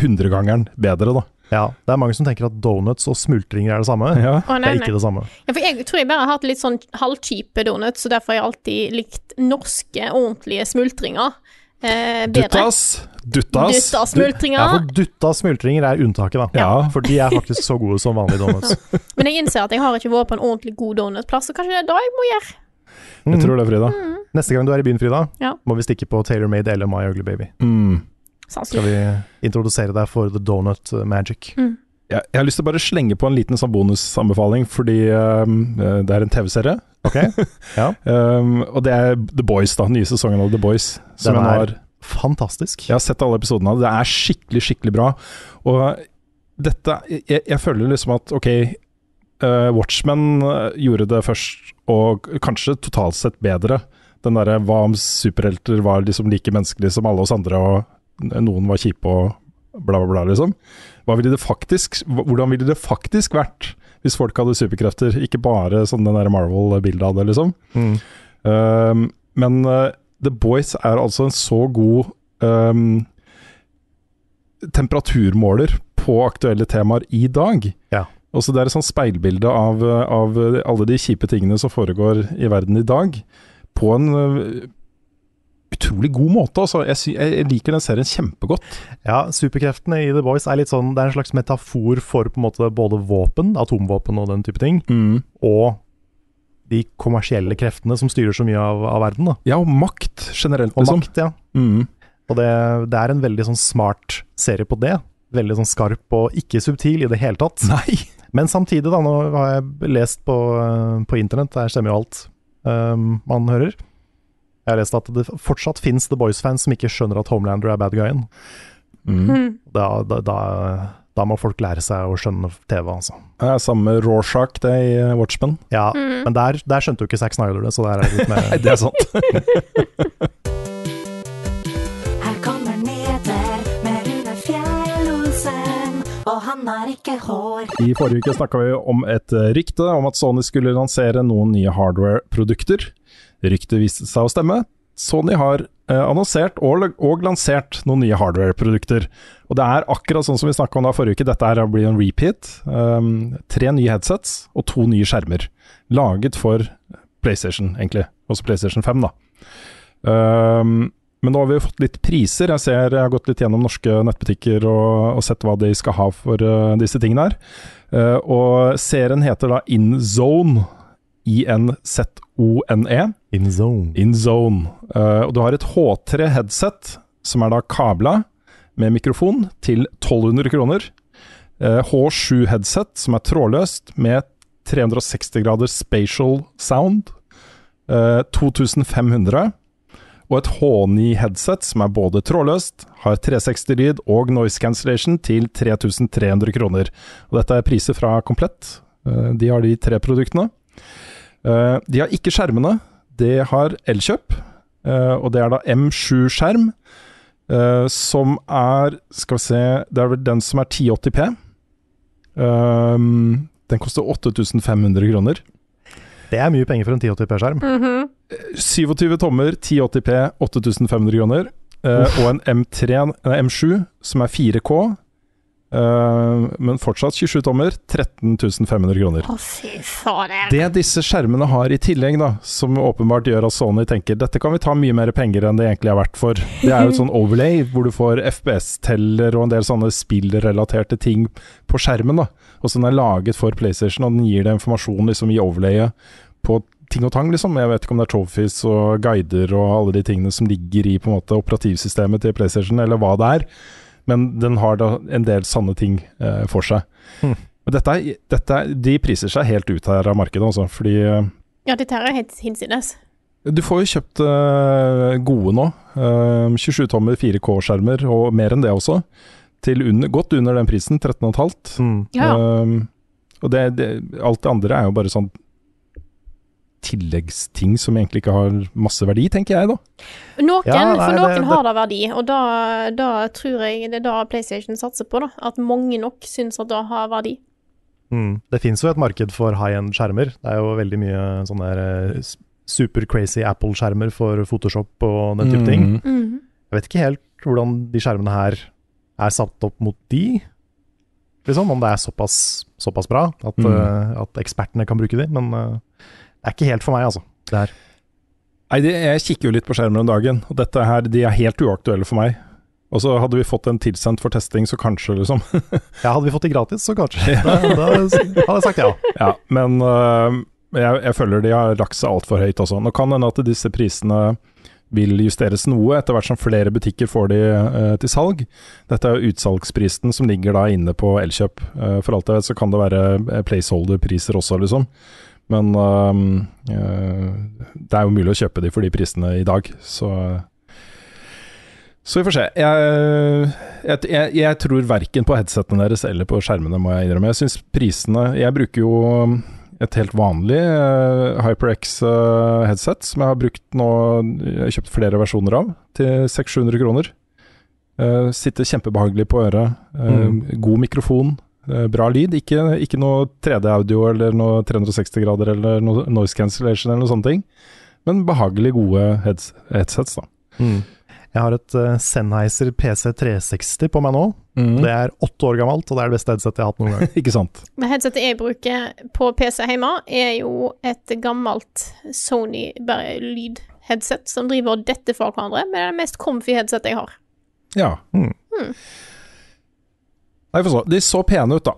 hundregangeren bedre, da. Ja, det er mange som tenker at donuts og smultringer er det samme. Ja. Å, Det nei, er ikke det samme. Ja, for jeg tror jeg bare har hatt litt sånn halvkjipe donuts, og derfor har jeg alltid likt norske, ordentlige smultringer eh, bedre. Duttas! Duttas! Duttasmultringer. Ja, for dutta smultringer er unntaket, da. Ja. For de er faktisk så gode som vanlige donuts. Men jeg innser at jeg har ikke vært på en ordentlig god donutplass, så kanskje det er det jeg må gjøre. Jeg tror det, Frida. Neste gang du er i byen, Frida, Ja. må vi stikke på Taylor Made eller My Ugly Baby. Mm. Skal vi introdusere deg for the donut magic. Jeg, jeg har lyst til å bare slenge på en liten sånn bonusanbefaling, fordi um, det er en TV-serie. Ok? Ja. Um, og det er The Boys, da. Nye sesongen av The Boys. Som Den er- Fantastisk. jeg har sett alle episodene av. Det er skikkelig, skikkelig bra. Og dette Jeg, jeg føler liksom at ok, uh, Watchmen eh, gjorde det først, og kanskje totalt sett bedre. Den derre hva om superhelter var liksom like menneskelige som alle oss andre, og noen var kjipe og bla, bla, bla, liksom. Ville det faktisk, hvordan ville det faktisk vært hvis folk hadde superkrefter, ikke bare sånn den der Marvel-bildet av det, liksom? Mm. Um, men uh, The Boys er altså en så god um, temperaturmåler på aktuelle temaer i dag. Ja. Også det er et sånt speilbilde av, av alle de kjipe tingene som foregår i verden i dag, på en uh, utrolig god måte. Altså. Jeg, jeg liker den serien kjempegodt. Ja, superkreftene i The Boys er litt sånn Det er en slags metafor for på en måte både våpen, atomvåpen og den type ting, og de kommersielle kreftene som styrer så mye av, av verden. da Ja, og makt generelt, Og liksom. makt, ja. Mm. Og det, det er en veldig sånn smart serie på det. Veldig sånn skarp og ikke subtil i det hele tatt. Nei! Men samtidig, da, nå har jeg lest på, på internett, der stemmer jo alt um, man hører. Jeg har lest at det fortsatt fins The Boys-fans som ikke skjønner at Homelander er bad guyen. Mm. Mm. Da, da, da, da må folk lære seg å skjønne TV, altså. Det er samme Rorschach, det i Watchmen. Ja, men der, der skjønte jo ikke Zack Snyder det, så der er det litt mer Nei, det er sant. Her kommer nyheter med Rune Fjell-Olsen, og han har ikke hår. I forrige uke snakka vi om et rykte om at Sony skulle lansere noen nye hardware-produkter. Ryktet viste seg å stemme. Sony har eh, annonsert og, og lansert noen nye hardware-produkter. Og det er akkurat sånn som vi snakka om da forrige uke, dette her blir en repeat. Um, tre nye headsets og to nye skjermer. Laget for PlayStation, egentlig. Også PlayStation 5, da. Um, men nå har vi fått litt priser. Jeg ser jeg har gått litt gjennom norske nettbutikker og, og sett hva de skal ha for uh, disse tingene her. Uh, og serien heter da InZone. I-N-Z-O-N-E. in zone. InZone. Eh, og du har et H3 headset, som er da kabla, med mikrofon til 1200 kroner. Uh, H7 headset som er trådløst med 360 grader spatial sound. Uh, 2500. Og et H9 headset som er både trådløst, har 360-lyd og noise cancellation til 3300 kroner. Og dette er priser fra Komplett. Eh, De har de tre produktene. Eh, De har ikke skjermene. Det har Elkjøp, eh, og det er da M7-skjerm. eh, Som er Skal vi se Det er vel den som er 1080P. Um, den koster 8500 kroner. Det er mye penger for en 1080p-skjerm. Mhm. 27 tommer, 1080P, 8500 kroner. Eh, og en M3, nei, M7 som er 4K, eh, men fortsatt 27 tommer, 13 500 kroner. Å. Det disse skjermene har i tillegg, da, som åpenbart gjør at Sony tenker dette kan vi ta mye mer penger enn det egentlig er verdt for, det er jo et sånn overlay hvor du får FPS-teller og en del sånne spillrelaterte ting på skjermen. da. Og så den er laget for PlayStation, og den gir deg informasjon liksom i overlayet på ting og tang, liksom. Jeg vet ikke om det er trophies og guider og alle de tingene som ligger i på en måte operativsystemet til PlayStation, eller hva det er. Men den har da en del sanne ting eh, for seg. Mm. Men dette, dette, de priser seg helt ut her av markedet, altså. Fordi eh, Ja, dette her er helt hinsides. du får jo kjøpt eh, gode nå. Eh, 27 tommer 4K-skjermer, og mer enn det også. Til under, godt under den prisen, 13,5. Mm. Ja. Um, og det, det, alt det andre er jo bare sånn tilleggsting som egentlig ikke har masse verdi, tenker jeg da. Noen, Ja, nei, for noen det- har det verdi, og da, da tror jeg det er da PlayStation satser på, da. At mange nok syns at det har verdi. Mm. Det finnes jo et marked for high-end skjermer. Det er jo veldig mye sånne der, eh, super crazy Apple-skjermer for Photoshop og den type ting. Mm. Jeg vet ikke helt hvordan de skjermene her er satt opp mot de. Liksom, om det er såpass, såpass bra at, Mm. eh, at ekspertene kan bruke de. Men eh, det er ikke helt for meg, altså. Det her. Nei, det, jeg kikker jo litt på skjermen om dagen, og dette her, de er helt uaktuelle for meg. Og så hadde vi fått en tilsendt for testing, så kanskje, liksom. Ja, hadde vi fått de gratis, så kanskje. Da, da hadde jeg sagt ja. Ja, men uh, jeg, jeg føler de har lagt seg altfor høyt også. Nå kan hende at disse prisene vil justeres noe etter hvert som flere butikker får de uh, til salg. Dette er jo utsalgsprisen som ligger da inne på Elkjøp. Uh, for alt jeg vet så kan det være eh, placeholder-priser også, liksom. Men øh, øh, det er jo mulig å kjøpe de for de prisene i dag, så så vi får se. Jeg, jeg, jeg, tror verken på headsetene deres eller på skjermene, må jeg innrømme. Jeg syns prisene Jeg bruker jo et helt vanlig eh, HyperX eh, headset, som jeg har brukt nå Jeg har kjøpt flere versjoner av, til 600-700 kroner. Eh, sitter kjempebehagelig på øret. eh, Mm. God mikrofon. Eh, bra lyd. Ikke, ikke noe 3D-audio eller noe 360 grader eller noe noise cancellation eller noe sånne ting. Men behagelig gode heads, headsets, da. Mm. Jeg har et uh, Sennheiser PC360 på meg nå. Det er åtte år gammelt, og det er det beste headsetet jeg har hatt noen gang. Ikke sant? Men headsetet jeg bruker på PC hjemme, er jo et gammelt Sony bare lydheadset som driver og detter fra hverandre, men det er det mest comfy headsetet jeg har. Ja. Mm. Nei, for så. De så pene ut, da.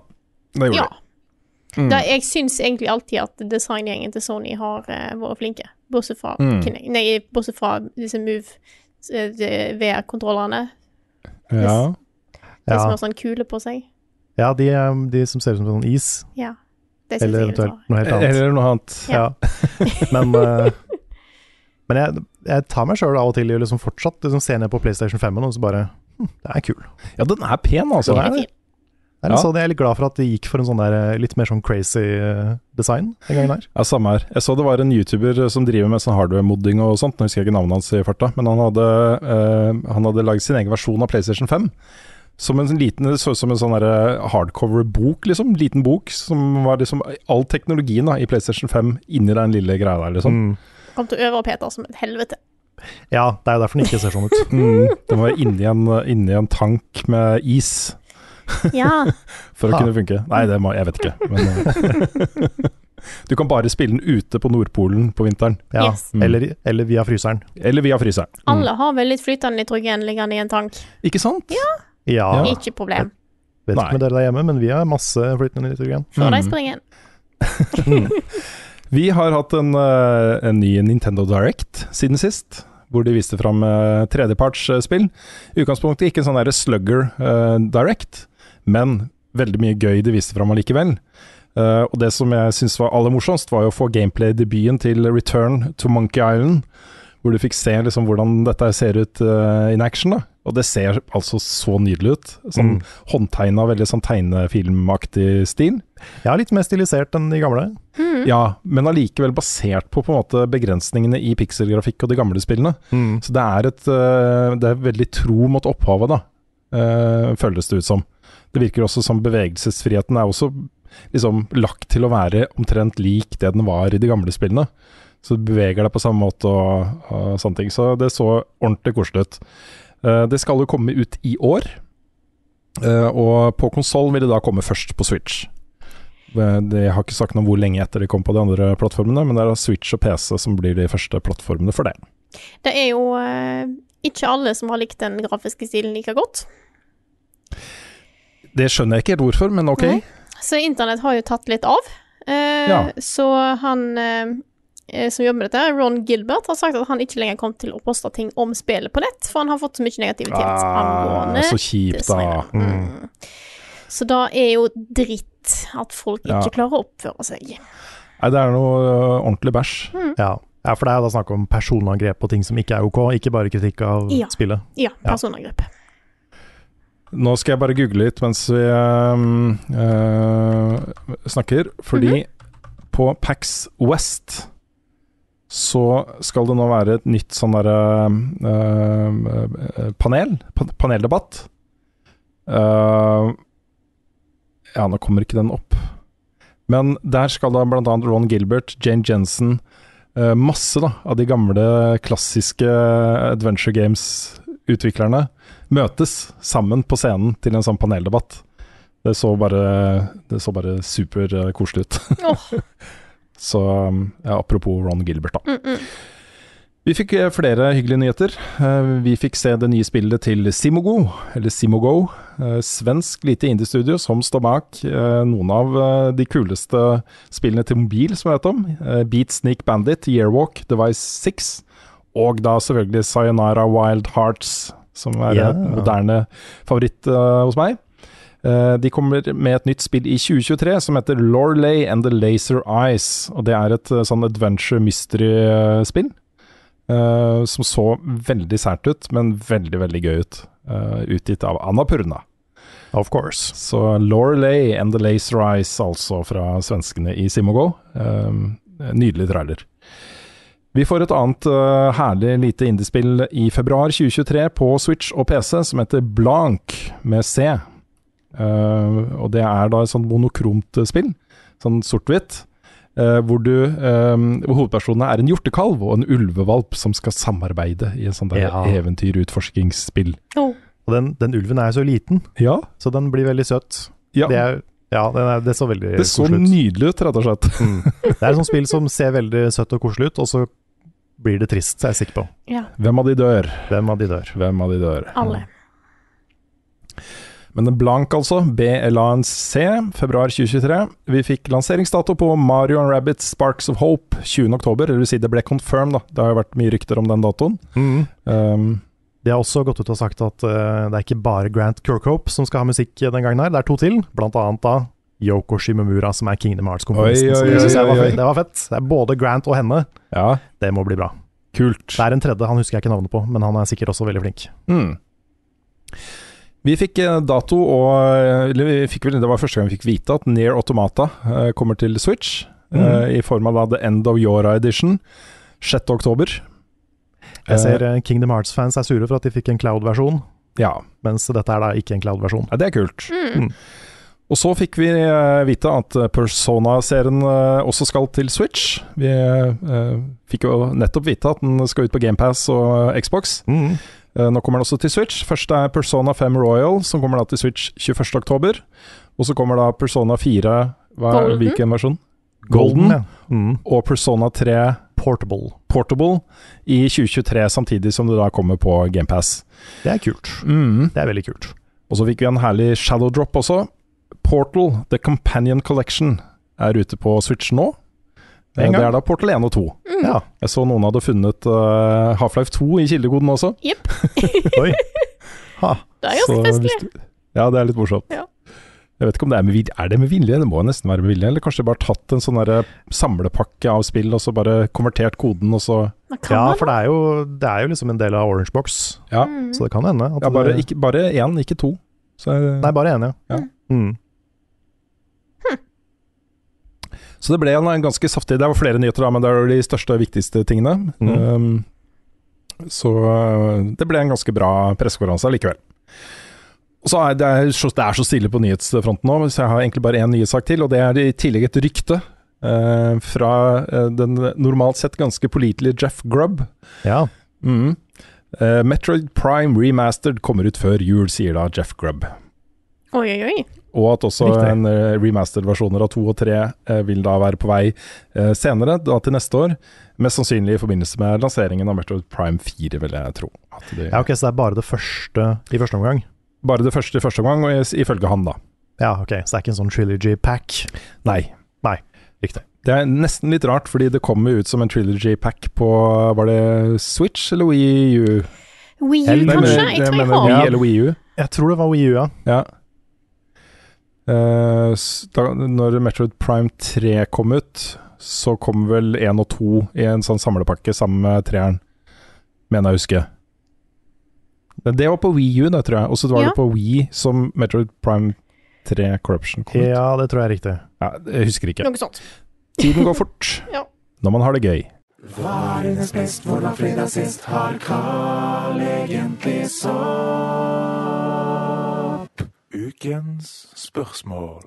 Det gjorde Ja. de. Mm. Da, jeg syns egentlig alltid at designgjengen til Sony har uh, vært flinke, bortsett fra Mm. Nei, bortsett fra disse Move-VR-kontrollerne. Ja. De som Ja, har sånn kule på seg. ja de, eh, de som ser ut som sånn is, Ja. Det eller er eventuelt noe helt annet. Eller noe annet. Ja. Ja. Men, uh, men jeg, jeg tar meg sjøl av og til i å liksom fortsatt liksom se ned på PlayStation 5 og så bare hm, Det er kul. Ja, den er pen, altså. Den er det. Det er Ja. sånn, jeg er litt glad for at det gikk for en sånn der, eh, litt mer sånn crazy eh, design den gangen her. Ja, samme her. Jeg så det var en YouTuber som driver med sånn hardware-modding og sånt. Nå husker jeg ikke navnet hans i farta, men han hadde, eh, han hadde lagd sin egen versjon av PlayStation 5. Som en sånn liten, Det så ut som en sånn hardcover-bok, liksom. Liten bok som var liksom all teknologien da, i PlayStation 5 inni den lille greia der, liksom. Mm. Kom til å øve Peter som et helvete. Ja, det er jo derfor den ikke ser sånn ut. Mm. Den var inni en, inni en tank med is Ja. for å Ha. kunne funke. Nei, det må, jeg vet ikke. Men, eh, du kan bare spille den ute på Nordpolen på vinteren. Ja, Yes. Mm. eller, eller via fryseren. Eller via fryseren. Alle har vel litt flytende nitrogen liggende i en tank. Ikke sant? Ja, Ja. Ikke problem. vet Nei. ikke med dere der hjemme, men vi har masse flytende nitrogen. Før de Mm. springer. Vi har hatt en, eh, en ny Nintendo Direct siden sist. hvor de viste fram uh, tredjepartsspill. I utgangspunktet ikke en sånn derre slugger eh, direct, men veldig mye gøy de viste fram allikevel. Uh, og det som jeg syns var aller morsomst, var jo å få gameplay-debuten til Return to Monkey Island. Hvor du fikk se liksom hvordan dette ser ut uh, in action. da Og det ser altså så nydelig ut. Sånn Mm. håndtegna, veldig sånn tegnefilmaktig stil. Ja, litt mer stilisert enn de gamle. Ja, men allikevel basert på på en måte begrensningene i pikselgrafikk og de gamle spillene. Mm. Så det er et uh, Det er veldig tro mot opphavet, da. eh, føles det ut som. Det virker også som bevegelsesfriheten er også liksom lagt til å være omtrent lik det den var i de gamle spillene. Så du beveger deg på samme måte og, og sånne ting. Så det så ordentlig koselig ut. Eh, det skal jo komme ut i år. eh, og på konsoll vil det da komme først på Switch. Eh, jeg har ikke sagt noe om hvor lenge etter de kom på de andre plattformene, men det er Switch og PC som blir de første plattformene for det. Det er jo eh, ikke alle som har likt den grafiske stilen like godt. Det skjønner jeg ikke helt hvorfor, men ok. Nei. Så internett har jo tatt litt av. Eh, Ja. Så han eh, eh, som jobber med dette, Ron Gilbert, har sagt at han ikke lenger kom til å poste ting om spillet på nett, for han har fått så mye negativitet Ah, angående så kjipt, da. Mm. Så da er jo dritt at folk Ja. ikke klarer å oppføre seg. Nei, det er noe uh, ordentlig bæsj. Ja. ja, for det er da snakk om personangrep og ting som ikke er ok, ikke bare kritikk av spillet. Ja, Ja. personangrep. Nå skal jeg bare google litt mens vi uh, snakker, fordi på Pax West så skal det nå være et nytt sånn derre uh, panel, pa- paneldebatt. Uh, ja, nå kommer ikke den opp. Men der skal da annet Ron Gilbert, Jane Jensen, masse da, av de gamle klassiske Adventure Games-utviklerne møtes sammen på scenen til en sånn paneldebatt. Det så bare, det så bare superkoselig ut. Oh. Så ja, apropos Ron Gilbert, da. Mm, mm. Vi fikk eh, flere hyggelige nyheter. Eh, Vi fikk se det nye spillet til Simogo, eller Simogo. eh, Svensk lite indie-studio som står bak eh, noen av eh, de kuleste spillene til mobil, som jeg vet om. Eh, Beat Sneak Bandit, Yearwalk, Device 6, og da selvfølgelig Sayonara Wild Hearts, som er Ja. en moderne favoritt uh, hos meg. Uh, De kommer med et nytt spill i 2023 som heter Lorley and the Laser Eyes. Og det er et uh, sånn adventure mystery-spill. som så veldig sært ut, men veldig, veldig gøy ut. Utgitt av Annapurna. Of course. Så Lorley and the Laser Eyes, altså fra svenskene i Simogo. Nydelig trailer. Vi får et annet uh, herlig lite indiespill i februar 2023 på Switch og PC som heter Blank, med C. Uh, og det er da et sånn monokromt spill, sånn sort-hvitt. Uh, hvor, du, eh, hvor hovedpersonene er en hjortekalv og en ulvevalp som skal samarbeide i en sånn der Ja. eventyrutforskingsspill. Oh. Og den, den ulven er jo så liten, Ja, så den blir veldig søt. ja. Det, er, ja, er, det så veldig det så nydelig ut, rett og slett. Mm. Det er et sånt spill som ser veldig søtt og koselig ut, og så blir det trist, så er jeg sikker på. Ja, Hvem av de dør? Hvem av de dør? Hvem av de dør? alle. Men den blank, altså. BLANC, februar 2023. Vi fikk lanseringsdato på Mario and Rabbit Sparks of Hope 20. oktober. Eller vil si det ble confirmed, da. Det har jo vært mye rykter om den datoen. Mm. Um, De har også gått ut og sagt at uh, det er ikke bare Grant Kirkhope som skal ha musikk den gangen her, det er to til. Blant annet da Yoko Shimomura, som er Kingdom Hearts-komponisten. Det det var fett. Det er både Grant og henne. ja, Det må bli bra. kult. Det er en tredje, han husker jeg ikke navnet på, men han er sikkert også veldig flink. Mm. Vi fikk eh, dato, og eller vi fikk vel, Det var første gang vi fikk vite at Near Automata eh, kommer til Switch. Mm. eh, I form av da The End of Yora Edition. 6. oktober. Jeg ser eh, Kingdom Hearts-fans er sure for at de fikk en cloud-versjon, Ja, mens dette er da ikke en cloud-versjon. ja det er kult. Mm. Og så fikk vi eh, vite at eh, Persona-serien eh, også skal til Switch. Vi eh, fikk jo nettopp vite at den skal ut på GamePass og Xbox. Mm. Eh, nå kommer den også til Switch. Først er Persona 5 Royal, som kommer da til Switch 21.10. Og så kommer da Persona 4 hva, er- Golden. Hvilken versjon? Golden. ja. Mm. Og Persona 3 Portable. Portable i 2023, samtidig som det da kommer på GamePass. Det er kult. Mm. Det er veldig kult. Og så fikk vi en herlig shadow drop også. Portal, The Companion Collection, er ute på Switch nå. Eh. Det er da Portal 1 og 2. Ja. Jeg så noen hadde funnet uh, Half-Life 2 i kildekoden også. Jepp. Oi. Ha. Det er ganske festlig. du- Ja, det er litt morsomt. Ja. Jeg vet ikke om det er med vilje. Er det med vilje? Det må nesten være med vilje. Eller kanskje de bare tatt en sånn samlepakke av spill, og så bare konvertert koden, og så ja, for det er, jo, det er jo liksom en del av Orange Box, Ja. Mm. så det kan hende. At ja bare, det, ikke, bare én, ikke to. Så, Nei, bare én, ja. Ja. Mm. Så det ble en, en ganske saftig Det var flere nyheter, da, men det er de største og viktigste tingene. Mm. Um, så uh, det ble en ganske bra pressekonferanse likevel. Så er det, er så, det er så stille på nyhetsfronten nå, så jeg har egentlig bare én nyhetssak til. Og det er i tillegg et rykte uh, fra uh, den normalt sett ganske pålitelige Jeff Grubb. ja. Mm. Uh, Metroid Prime Remastered kommer ut før jul, sier da Jeff Grubb. Oi, oi, oi. Og at også Riktig. en uh, remastered-versjoner av to og tre eh, vil da være på vei eh, senere, da til neste år. Mest sannsynlig i forbindelse med lanseringen av Metroid Prime 4, vil jeg tro. At de, ja, ok, så det er bare det første i første omgang? Bare det første i første omgang, og ifølge han, da. Ja, ok, så det er ikke en sånn trilogy pack? Nei. Nei, riktig. Det er nesten litt rart, fordi det kommer ut som en trilogy pack på Var det Switch eller Wii U? Wii U, kanskje? Jeg tror jeg mener har. Wii U. Jeg tror det var Wii U, ja. Ja. Eh, da, når Metroid Prime 3 kom ut, så kom vel 1 og 2 i en sånn samlepakke sammen med treeren, mener jeg å huske. Det var på Wii U, det tror jeg. Og så var Ja. det på Wii som Metroid Prime 3 Corruption kom ut. Ja, det tror jeg er riktig. Ja, jeg husker ikke. Noe sånt. Tiden går fort Ja. når man har det gøy. Ukens spørsmål.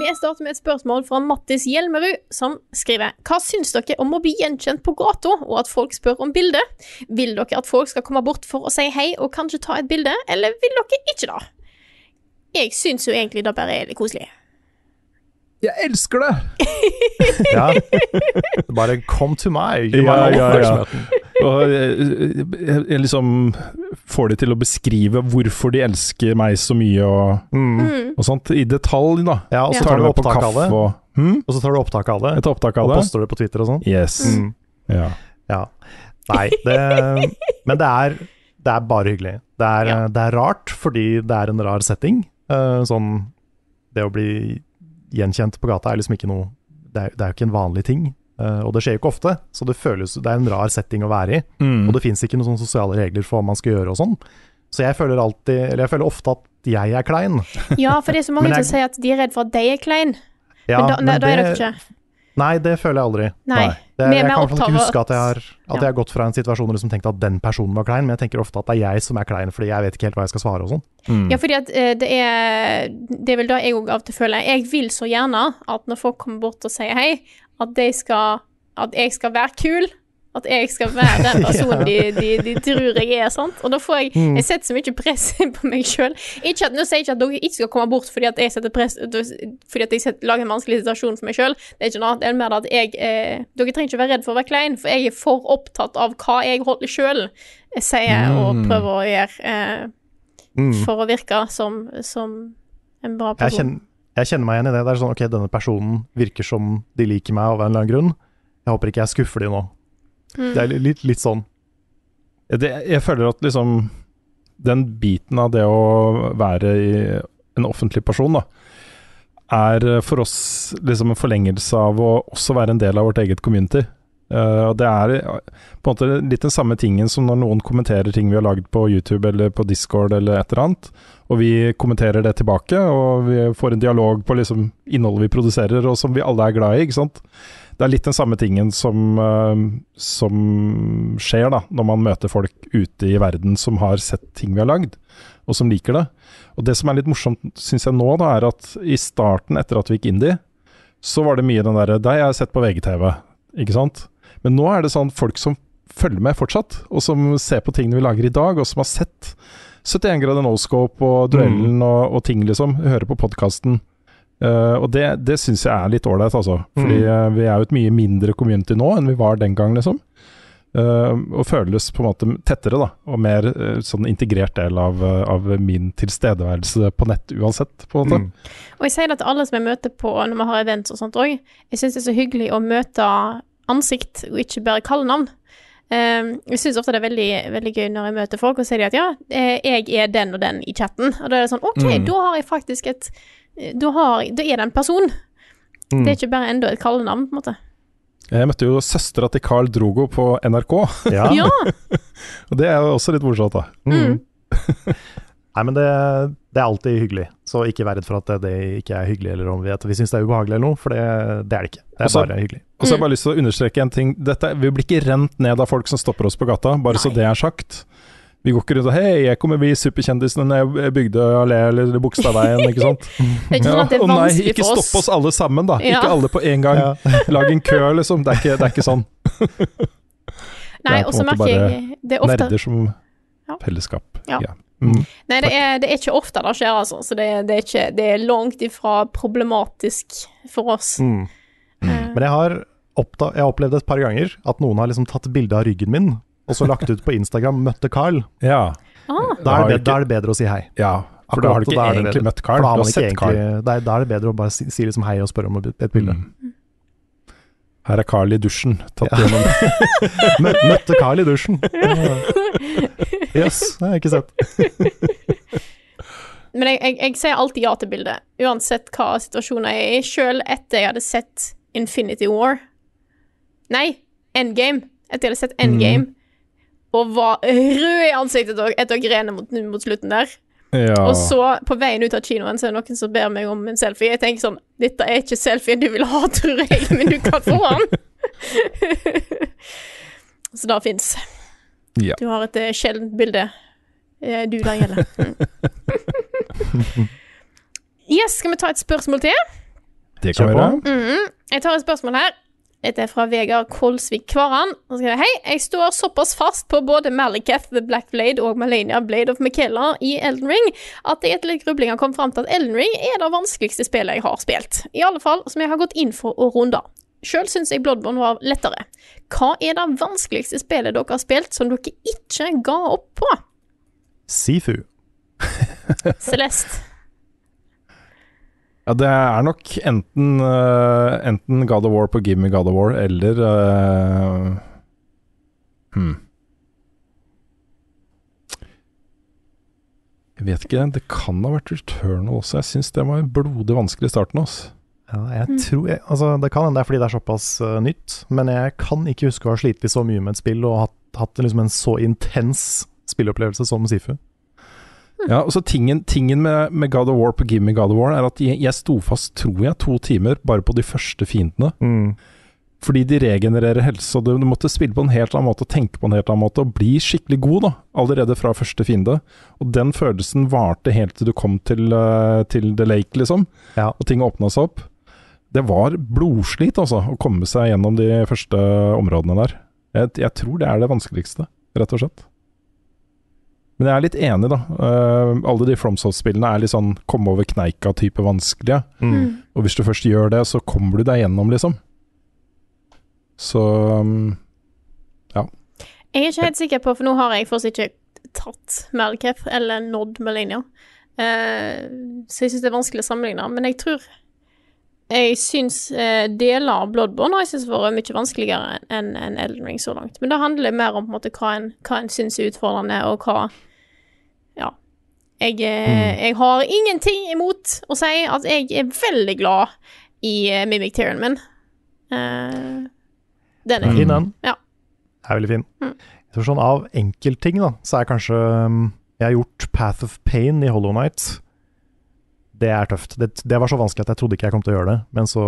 Vi starter med et spørsmål fra Mattis Hjelmerud, som skriver Hva syns dere om å bli gjenkjent på gata, og at folk spør om bilde? Vil dere at folk skal komme bort for å si hei og kanskje ta et bilde, eller vil dere ikke det? Jeg syns jo egentlig det bare er litt koselig. Jeg elsker det! Ja. Bare come to meg. Ja, ja, ja. Og jeg, jeg, jeg liksom får de til å beskrive hvorfor de elsker meg så mye, og, Mm. og sånt, i detalj, da. Ja, og så Tar du opptak av det. og hmm? Og så tar du opptak av det, opptak av og det? poster det på Twitter og sånn. Yes. Mm. Ja. Ja. Nei, det Men det er, det er bare hyggelig. Det er, Ja. det er rart, fordi det er en rar setting. Eh, sånn Det å bli gjenkjent på gata er liksom ikke noe Det er, det er jo ikke en vanlig ting. Eh, og det skjer jo ikke ofte, så det føles Det er en rar setting å være i. Mm. Og det fins ikke noen sosiale regler for hva man skal gjøre og sånn. Så jeg føler alltid Eller jeg føler ofte at jeg er klein. Ja, for det er så mange jeg- som sier at de er redd for at de er klein. Ja, men da, men da er det- dere ikke. Nei, det føler jeg aldri. Nei. Det, er jeg kan opptatt ikke huske at jeg har, at Ja. jeg har gått fra en situasjon og jeg tenkt at den personen var klein, men jeg tenker ofte at det er jeg som er klein, fordi jeg vet ikke helt hva jeg skal svare og sånn. Mm. Ja, fordi at eh, det er Det er vel da jeg òg av og til føler. Jeg vil så gjerne at når folk kommer bort og sier hei, at skal At jeg skal være kul. At jeg skal være den personen de, de, de tror jeg er. sant? Og da får jeg Mm. Jeg setter så mye press på meg sjøl. Nå sier jeg ikke at dere ikke skal komme bort fordi at jeg press Fordi at jeg setter, lager en vanskelig situasjon for meg sjøl. Det er ikke noe. Det er mer at jeg eh, Dere trenger ikke være redd for å være klein, for jeg er for opptatt av hva jeg holder sjøl sier jeg og Mm. prøver å gjøre. Eh, Mm. for å virke som, som en bra Jeg, person. kjenner, jeg kjenner meg igjen i det. Det er sånn ok, denne personen virker som de liker meg av en eller annen grunn. Jeg håper ikke jeg skuffer de nå. Mm. Det er litt, litt sånn. det, jeg føler at liksom Den biten av det å være i en offentlig person, da, er for oss liksom en forlengelse av å også være en del av vårt eget community. Og det er eh, på en måte litt den samme tingen som når noen kommenterer ting vi har laget på YouTube eller på Discord eller et eller annet, og vi kommenterer det tilbake, og vi får en dialog på liksom innholdet vi produserer, og som vi alle er glad i, ikke sant. Det er litt den samme tingen som, uh, som skjer da, når man møter folk ute i verden som har sett ting vi har lagd, og som liker det. Og det som er litt morsomt, syns jeg nå, da, er at i starten, etter at vi gikk indie, så var det mye den derre Deg har jeg sett på VGTV, ikke sant? Men nå er det sånn folk som følger med fortsatt, og som ser på tingene vi lager i dag, og som har sett 71 grader no-scope og duellen og, og ting, liksom. Hører på podkasten. og det, det syns jeg er litt ålreit, altså. Fordi Mm. eh, vi er jo et mye mindre community nå enn vi var den gang, liksom. Uh, og føles på en måte tettere, da. Og mer uh, sånn integrert del av, uh, av min tilstedeværelse på nett uansett, på en måte. Mm. Og jeg sier det til alle som jeg møter på når vi har events og sånt òg. Jeg syns det er så hyggelig å møte ansikt, og ikke bare kallenavn. Um, jeg syns ofte det er veldig, veldig gøy når jeg møter folk og sier de at ja, eh, jeg er den og den i chatten. Og da er det sånn OK, Mm. da har jeg faktisk et Da, har, da er det en person. Mm. Det er ikke bare enda et kallenavn, på en måte. Jeg møtte jo søstera til Carl Drogo på NRK, Ja. Ja! og det er jo også litt morsomt, da. Mm. Nei, men det, det er alltid hyggelig, så ikke vær redd for at det, det ikke er hyggelig, eller om vi, at vi syns det er ubehagelig eller noe, for det, det er det ikke. Det er Også- bare hyggelig. Og så har jeg bare lyst til å understreke en ting. Dette, vi blir ikke rent ned av folk som stopper oss på gata, bare så det er sagt. Vi går ikke rundt og 'hei, jeg kommer bli superkjendisen når jeg bygde allé eller Bogstadveien', ikke sant. Det er ikke sånn at det er vanskelig for oss. Ikke stopp oss alle sammen, da. Ja. Ikke alle på en gang. Lag en kø, liksom. Det er ikke, det er ikke sånn. Nei, og så merker jeg det er ofte Nerder som Ja. fellesskap. Ja. Mm. Nei, det er, det er ikke ofte det skjer, altså. Så det, det, er ikke, det er langt ifra problematisk for oss. Mm. Eh, Men jeg har, oppda jeg har opplevd et par ganger at noen har liksom tatt bilde av ryggen min, og så lagt ut på Instagram 'møtte Carl'. Ja. ah, Da er, det, da er det bedre å si hei. ja. For da har du ikke da egentlig bedre. møtt Carl, du har sett egentlig, er, da er det bedre å bare si, si liksom hei og spørre om et, et bilde. Mm. Her er Carl i dusjen, tatt Ja. gjennom møtte Carl i dusjen. Jøss, yes, det har jeg ikke sett. Men jeg, jeg, jeg sier alltid ja til bildet, uansett hva situasjonen jeg er i. Sjøl etter jeg hadde sett Infinity War Nei, Endgame. Etter jeg hadde sett Endgame og var rød i ansiktet etter å grene mot, mot slutten der. Ja. Og så, på veien ut av kinoen, så er det noen som ber meg om en selfie. Jeg tenker sånn Dette er ikke selfien du vil ha, tror jeg, men du kan få den. så det fins. Ja. Du har et uh, sjeldent bilde. Uh, du der gjelder. Mm. Yes, skal vi ta et spørsmål til? Det kan vi på. være. -hmm. Jeg tar et spørsmål her. Dette er fra Vegard Kolsvik Kvaran. Han skriver Hei, jeg står såpass fast på både Malikath The Black Blade og Malenia Blade of Michaela i Elden Ring at jeg etter litt grubling har kommet fram til at Elden Ring er det vanskeligste spillet jeg har spilt. I alle fall som jeg har gått inn for å runde. Sjøl syns jeg Bloodborne var lettere. Hva er det vanskeligste spillet dere har spilt som dere ikke ga opp på? Sifu. Celeste. Ja, det er nok enten, uh, enten God of War på Gimme God of War, eller uh, hmm. Jeg vet ikke, det kan ha vært Returnal også. Jeg syns det var blodig vanskelig i starten. Også. Ja, jeg tror jeg, altså, Det kan hende det er fordi det er såpass uh, nytt, men jeg kan ikke huske å ha slitt så mye med et spill og hatt, hatt liksom en så intens spilleopplevelse som Sifu. Ja, og så tingen, tingen med, med God of War på Gimme God of War er at jeg, jeg sto fast, tror jeg, to timer bare på de første fiendene. Fordi de regenererer helse, og du, du måtte spille på en helt annen måte, og tenke på en helt annen måte, og bli skikkelig god da, allerede fra første fiende. Og den følelsen varte helt til du kom til, uh, til The Lake, liksom, Ja. og ting åpna seg opp. Det var blodslit, altså, å komme seg gjennom de første områdene der. Jeg, jeg tror det er det vanskeligste, rett og slett. Men jeg er litt enig, da. Uh, alle de FromSoft-spillene er litt sånn komme over kneika-type vanskelige. Mm. Og hvis du først gjør det, så kommer du deg gjennom, liksom. Så um, Jeg er ikke helt sikker på, for nå har jeg fortsatt ikke tatt Malcap eller nådd Melania. Uh, så jeg syns det er vanskelig å sammenligne. Men jeg tror Jeg syns eh, deler av Bloodborne har jeg vært mye vanskeligere enn en Elden Ring så langt. Men det handler mer om på en måte hva en, hva en syns er utfordrende, og hva Ja. Jeg, eh, jeg har ingenting imot å si at jeg er veldig glad i eh, Mimic Tyrann min. Eh, den er Fin fin. den. Ja. Er veldig fin. Mm. Jeg tror sånn Av enkeltting, da, så er kanskje um, Jeg har gjort Path of Pain i Hollow Night. Det er tøft. Det, det var så vanskelig at jeg trodde ikke jeg kom til å gjøre det, men så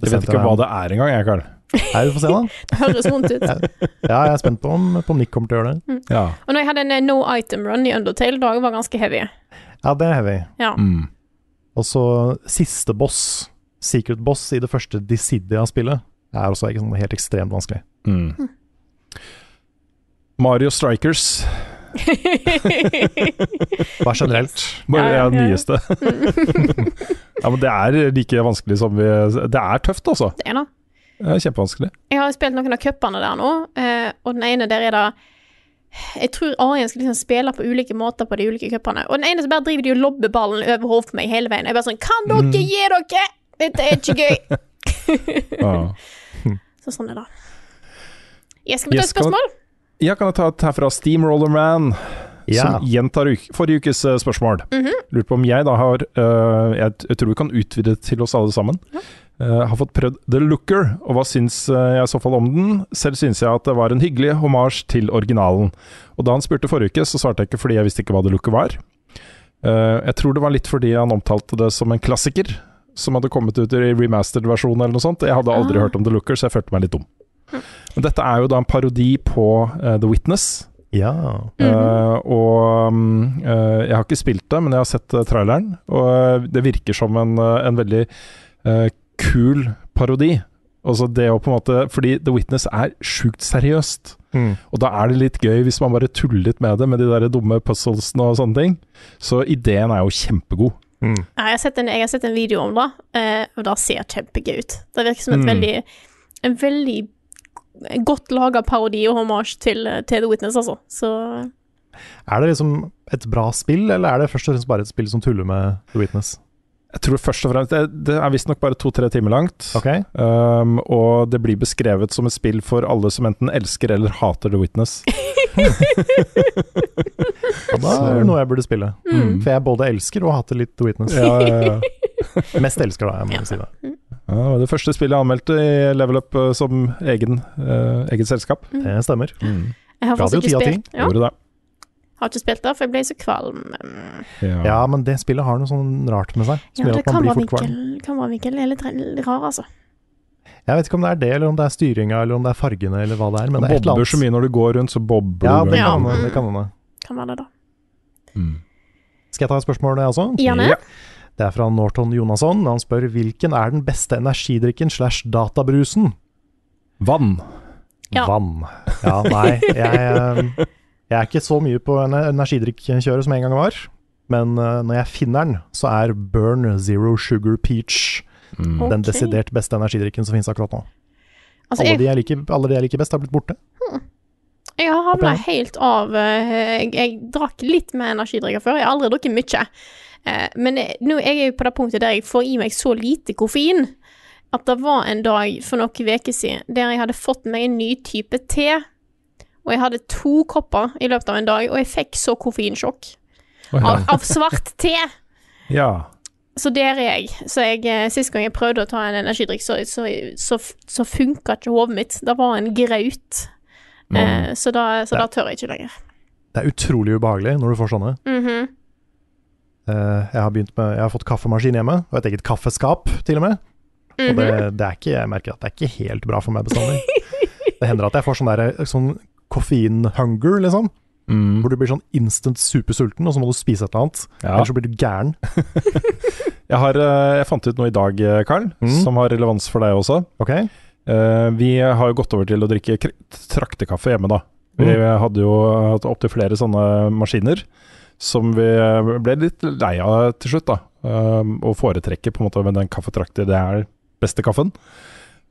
Jeg vet ikke hva det er engang, jeg, Karl. Nei, vi får se, da. Det høres vondt ut. Ja, jeg er spent på om, på om Nick kommer til å gjøre det. Ja. Og når jeg hadde en eh, no item run i Undertale, da var ganske heavy. Ja, det er heavy. Ja. Mm. Og så siste boss, secret boss i det første Dissidia-spillet, er også ikke sånn helt ekstremt vanskelig. Mm. Mario Strikers. Bare generelt. Bare Ja, ja, nyeste. ja, men det er like vanskelig som vi Det er tøft, altså. Det er det. Det er kjempevanskelig. Jeg har spilt noen av cupene der nå, eh, og den ene der er det Jeg tror AI-en skal liksom spille på ulike måter på de ulike cupene. Og den ene så bare driver de og lobber ballen over hodet på meg hele veien. Jeg bare sånn Kan dere gi dere?! Dette er ikke gøy! Ja. Så Så sånn er det. Jeg skal vi ta et kan- spørsmål? Ja, kan jeg ta et her fra Steamroller Man, Ja. som gjentar forrige ukes eh, spørsmål. -hmm. Lurer på om jeg da har uh, jeg, jeg tror vi kan utvide det til oss alle sammen. Eh, har fått prøvd The Looker, og hva syns jeg i så fall om den? Selv syns jeg at det var en hyggelig hommage til originalen. Og da han spurte forrige uke, så svarte jeg ikke fordi jeg visste ikke hva The Looker var. Uh, jeg tror det var litt fordi han omtalte det som en klassiker, som hadde kommet ut i remastered versjon eller noe sånt. Jeg hadde aldri Ah. hørt om The Looker, så jeg følte meg litt dum. Men dette er jo da en parodi på uh, The Witness. Ja. Eh, og um, uh, Jeg har ikke spilt det, men jeg har sett eh, traileren. Og eh, det virker som en, eh, en veldig eh, kul parodi. Altså det å på en måte Fordi The Witness er sjukt seriøst. Mm. Og da er det litt gøy hvis man bare tuller litt med det, med de der dumme puzzlesene og sånne ting. Så ideen er jo kjempegod. Mm. Ja, jeg, har sett en, jeg har sett en video om det, eh, og det ser kjempegøy ut. Det virker som et Mm. veldig En veldig godt laga parodi og hommage til, til The Witness, altså. Så Er det liksom et bra spill, eller er det først og fremst bare et spill som tuller med The Witness? Jeg tror først og fremst Det, er visstnok bare to-tre timer langt. Okay. Um, og det blir beskrevet som et spill for alle som enten elsker eller hater The Witness. ja, Da er det noe jeg burde spille. Mm. For jeg både elsker og hater litt The Witness. Ja, ja, ja. Mest elsker, da, jeg må si det. Ja, det første spillet jeg anmeldte i Level Up eh, som egen, uh, eget selskap. Det stemmer. jeg har Radio faktisk ikke 10 av 10. spilt ja, Gjorde det. Har ikke spilt det, for jeg ble så kvalm. Mm. Ja. Ja, men det spillet har noe sånn rart med seg, som Ja, gjør det at man blir fort kvalm. kameravinkel er litt, rar, altså. Jeg vet ikke om det er det, eller om det er styringa, eller om det er fargene, eller hva det er. Men Det er et eller bobber så mye når du går rundt, så bobler Ja, du. det Ja. kan hende. Det kan hende. Kan være det, da. Mm. Skal jeg ta et spørsmål, jeg også? Gjerne. Ja. Det er fra Norton Jonasson. Han spør hvilken er den beste energidrikken slash databrusen? Vann. Ja. Vann. Ja, nei, jeg, eh, jeg er ikke så mye på energidrikkjøret som jeg en gang var. Men eh, når jeg finner den, så er Burn Zero Sugar Peach Mm. den Ok. desidert beste energidrikken som finnes akkurat nå. Altså, Alle jeg, de jeg liker, alle de jeg liker best, har blitt borte. jeg har havna helt av eh, jeg, jeg drakk litt med energidrikker før. Jeg har aldri drukket mye. Eh, men nå er jeg på det punktet der jeg får i meg så lite koffein at det var en dag for noen uker siden der jeg hadde fått meg en ny type te. Og jeg hadde to kopper i løpet av en dag, og jeg fikk så koffeinsjokk oh, ja. av, av svart te. ja. Så der er jeg. Så jeg, eh, sist gang jeg prøvde å ta en energidrikk, så, så, så, så funka ikke hodet mitt. Det var en graut. Eh, så da, så da tør jeg ikke lenger. Det er utrolig ubehagelig når du får sånne. Mhm. Eh, jeg har med Jeg har fått kaffemaskin hjemme, og et eget kaffeskap, til og med. Og det, Mhm. det er ikke Jeg merker at det er ikke helt bra for meg bestandig. det hender at jeg får sånn der sånn koffein-hunger, liksom. Mm. Hvor du blir sånn instant supersulten, og så må du spise et eller annet. ja. Ellers så blir du gæren. Jeg, har, eh, jeg fant ut noe i dag, Karl, Mm. som har relevans for deg også. Okay. Uh, vi har jo gått over til å drikke traktekaffe hjemme, da. Vi Mm. hadde jo hatt opptil flere sånne maskiner som vi eh, ble litt lei av til slutt, da. Um, og foretrekker på en måte med den kaffetrakter, det er beste kaffen.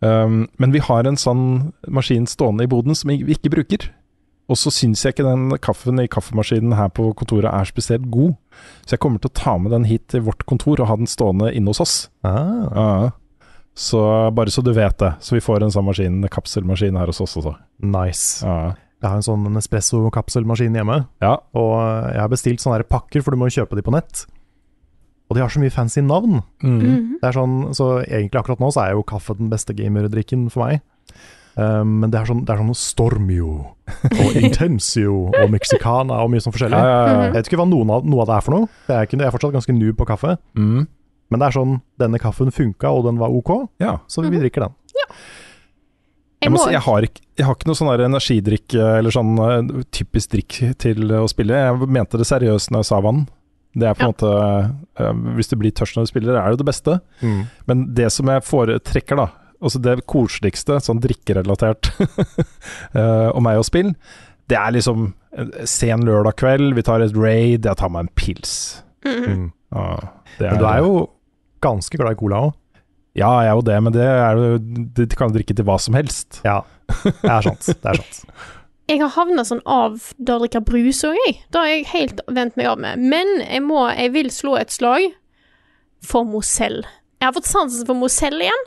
Um, men vi har en sånn maskin stående i boden som vi ikke bruker. Og så syns jeg ikke den kaffen i kaffemaskinen her på kontoret er spesielt god. Så jeg kommer til å ta med den hit til vårt kontor og ha den stående inne hos oss. Ah, Ja. Så bare så du vet det. Så vi får en sånn maskin, kapselmaskin her hos oss også. nice. Ja. Jeg har en sånn espresso-kapselmaskin hjemme, ja. og jeg har bestilt sånne pakker, for du må jo kjøpe de på nett. Og de har så mye fancy navn. Mm. Mhm. Det er sånn, så egentlig akkurat nå så er jo kaffe den beste gamerdrikken for meg. Um, men det er sånn, det er sånn Stormio og Intensio og Mexicana og mye sånn forskjellig. Ja, ja, ja. Jeg vet ikke hva noen av, noe av det er for noe. Jeg er, ikke, jeg er fortsatt ganske noob på kaffe. Mm. Men det er sånn, denne kaffen funka, og den var ok, ja. så vi drikker den. Jeg Jeg, må jeg, har ikke, jeg har ikke noe sånn energidrikk eh, eller sånn eh, typisk drikk til å spille. Jeg mente det seriøst når jeg sa vann. Det er på en Ja. måte eh, Hvis du blir tørst når du spiller, er det jo det beste. Men det som jeg foretrekker, da, altså det koseligste, sånn drikkerelatert, om og meg og spill, det er liksom sen lørdag kveld, vi tar et raid, jeg tar meg en pils. Mm. Mm. Ja, det Men du er jo ganske glad i cola òg. Ja, jeg er jo det, men det er jo Du kan drikke til hva som helst. Ja, det er sant. Det er sant. Jeg har havna sånn av da jeg drikker brus òg, jeg. Det har jeg helt vent meg av med. Men jeg må Jeg vil slå et slag for Mozell. Jeg har fått sansen for Mozell igjen.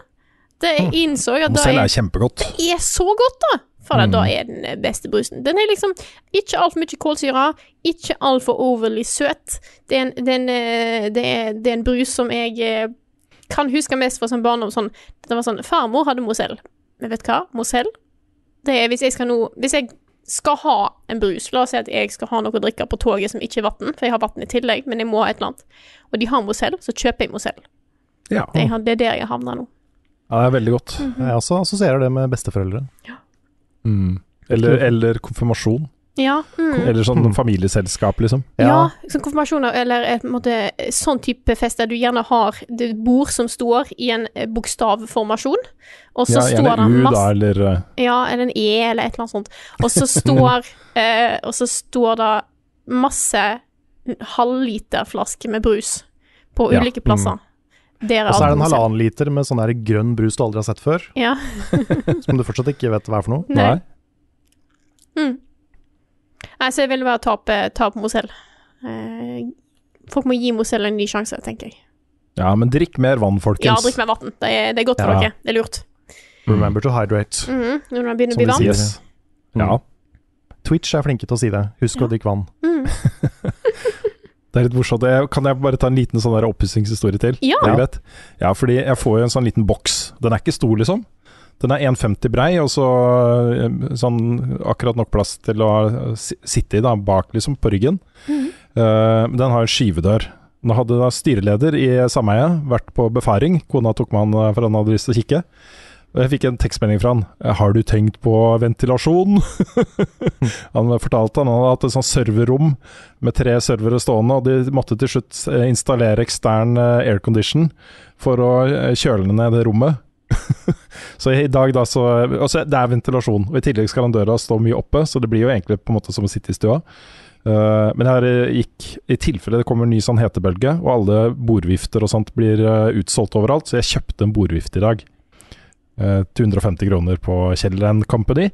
Det jeg innså jeg at Mozell er, er kjempegodt. er så godt, da! For Mm. da er den beste brusen. Den er liksom ikke altfor mye kålsyre, ikke altfor overly søt. Det er, en, det, er en, eh, det, er, det er en brus som jeg eh, kan huske mest fra sånn barndom. Sånn, det var sånn Farmor hadde Mozell. Men vet du hva? Mozell Det er hvis jeg skal nå Hvis jeg skal ha en brus La oss si at jeg skal ha noe å drikke på toget som ikke er vann, for jeg har vann i tillegg, men jeg må ha et eller annet. Og de har Mozell, så kjøper jeg Mozell. Ja. Det, det er der jeg havner nå. ja, det er veldig godt. Mhm. Jeg også assosierer det med besteforeldre. Mm. Eller, eller konfirmasjon. Ja. Mm. Eller sånn familieselskap, liksom. Ja, sånn konfirmasjoner, eller et, en måte, sånn type fest der du gjerne har det bord som står i en eh, bokstavformasjon, og så Ja, står det U, masse da, eller eh, Ja, eller en E, eller et eller annet sånt. Og så står, eh, og så står det masse halvliterflasker med brus på Ja, ulike plasser. Mm. Og så er det en halvannen liter med sånn der grønn brus du aldri har sett før. Ja. som du fortsatt ikke vet hva er for noe. Nei. Mm. Nei, så jeg vil bare ta opp, ta opp. Eh, folk må gi Mosell en ny sjanse, tenker jeg. Ja, men drikk mer vann, folkens. Ja, drikk mer vann. Det, det er godt for Ja. dere. Det er lurt. Remember to hydrate, Mhm, Når man begynner å som bli sier. Yes. Mm. Ja. Twitch er flinke til å si det. Husk Ja. å drikke vann. Mm. Det er litt morsomt. Kan jeg bare ta en liten sånn oppussingshistorie til? Ja. Ja, fordi jeg får jo en sånn liten boks. Den er ikke stor, liksom. Den er 1,50 brei, og så eh, sånn akkurat nok plass til å sitte i da, bak, liksom, på ryggen. Mhm. Uh, den har skyvedør. Nå hadde da styreleder i sameiet vært på befaring. Kona tok med han eh, for han hadde lyst til å kikke. Jeg fikk en tekstmelding fra han. 'Har du tenkt på ventilasjon?' han fortalte han hadde hatt et sånt serverrom med tre servere stående, og de måtte til slutt installere ekstern aircondition for å kjøle ned det rommet. så i dag da så også, Det er ventilasjon, og i tillegg skal den døra stå mye oppe, så det blir jo egentlig på en måte som å sitte i stua. Uh, men her eh, gikk i tilfelle det kommer en ny sånn hetebølge, og alle bordvifter og sånt blir uh, utsolgt overalt, så jeg kjøpte en bordvift i dag. Uh, til 150 kroner på Kjell Company,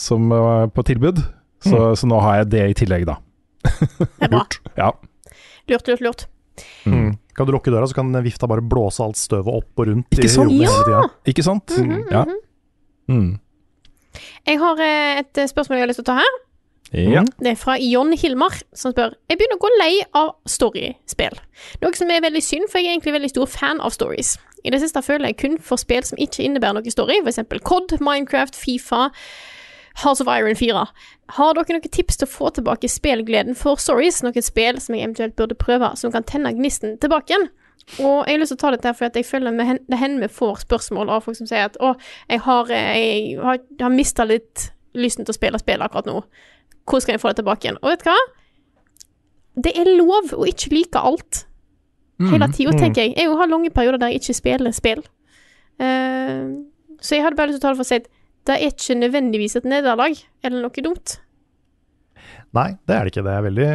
som var på tilbud. Så, så nå har jeg det i tillegg, da. Det er bra. Ja. Lurt, lurt, lurt. Mm. Kan du lukke døra, så kan vifta bare blåse alt støvet opp og rundt. Ikke sant? I Ja! Ikke sant? Mhm, Ja. mhm. Mm. Jeg har eh, et eh, spørsmål jeg har lyst til å ta her. Ja. Det er fra Jon Hilmar, som spør Jeg begynner å gå lei av storyspill. Noe som er veldig synd, for jeg er egentlig veldig stor fan av stories. I det siste føler jeg kun for spill som ikke innebærer noe story, f.eks. COD, Minecraft, Fifa, House of Iron 4. Har dere noen tips til å få tilbake spillgleden for stories? Noen spill som jeg eventuelt burde prøve, som kan tenne gnisten tilbake igjen? Og jeg har lyst til å ta dette her, for jeg føler med hen- det hender vi får spørsmål av folk som sier at å, jeg har, eh, jeg har, har mista litt lysten til å spille spill akkurat nå. Hvordan skal jeg få det tilbake igjen? Og vet du hva? Det er lov å ikke like alt hele tida, tenker jeg. Jeg har lange perioder der jeg ikke spiller spill. Uh, så jeg hadde bare lyst til å ta det for å si at det er ikke nødvendigvis et nederlag eller noe dumt. Nei, det er det ikke. Det er veldig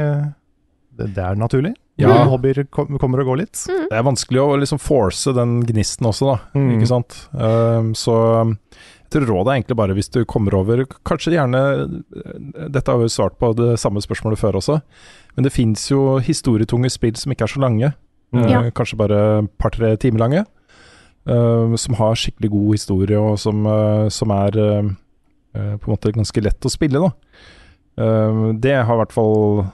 Det, det er naturlig. Ja. mm. hobbyer kom, kommer og går litt. Mm. Det er vanskelig å liksom force den gnisten også, da. Mm. Ikke sant? Um, så jeg tror rådet er egentlig bare hvis du kommer over Kanskje gjerne Dette har vi jo svart på det samme spørsmålet før også, men det fins jo historietunge spill som ikke er så lange. Mm. Eh, Ja. Kanskje bare et par-tre timer lange. Eh, som har skikkelig god historie, og som, eh, som er eh, på en måte ganske lett å spille, da. Eh, det har i hvert fall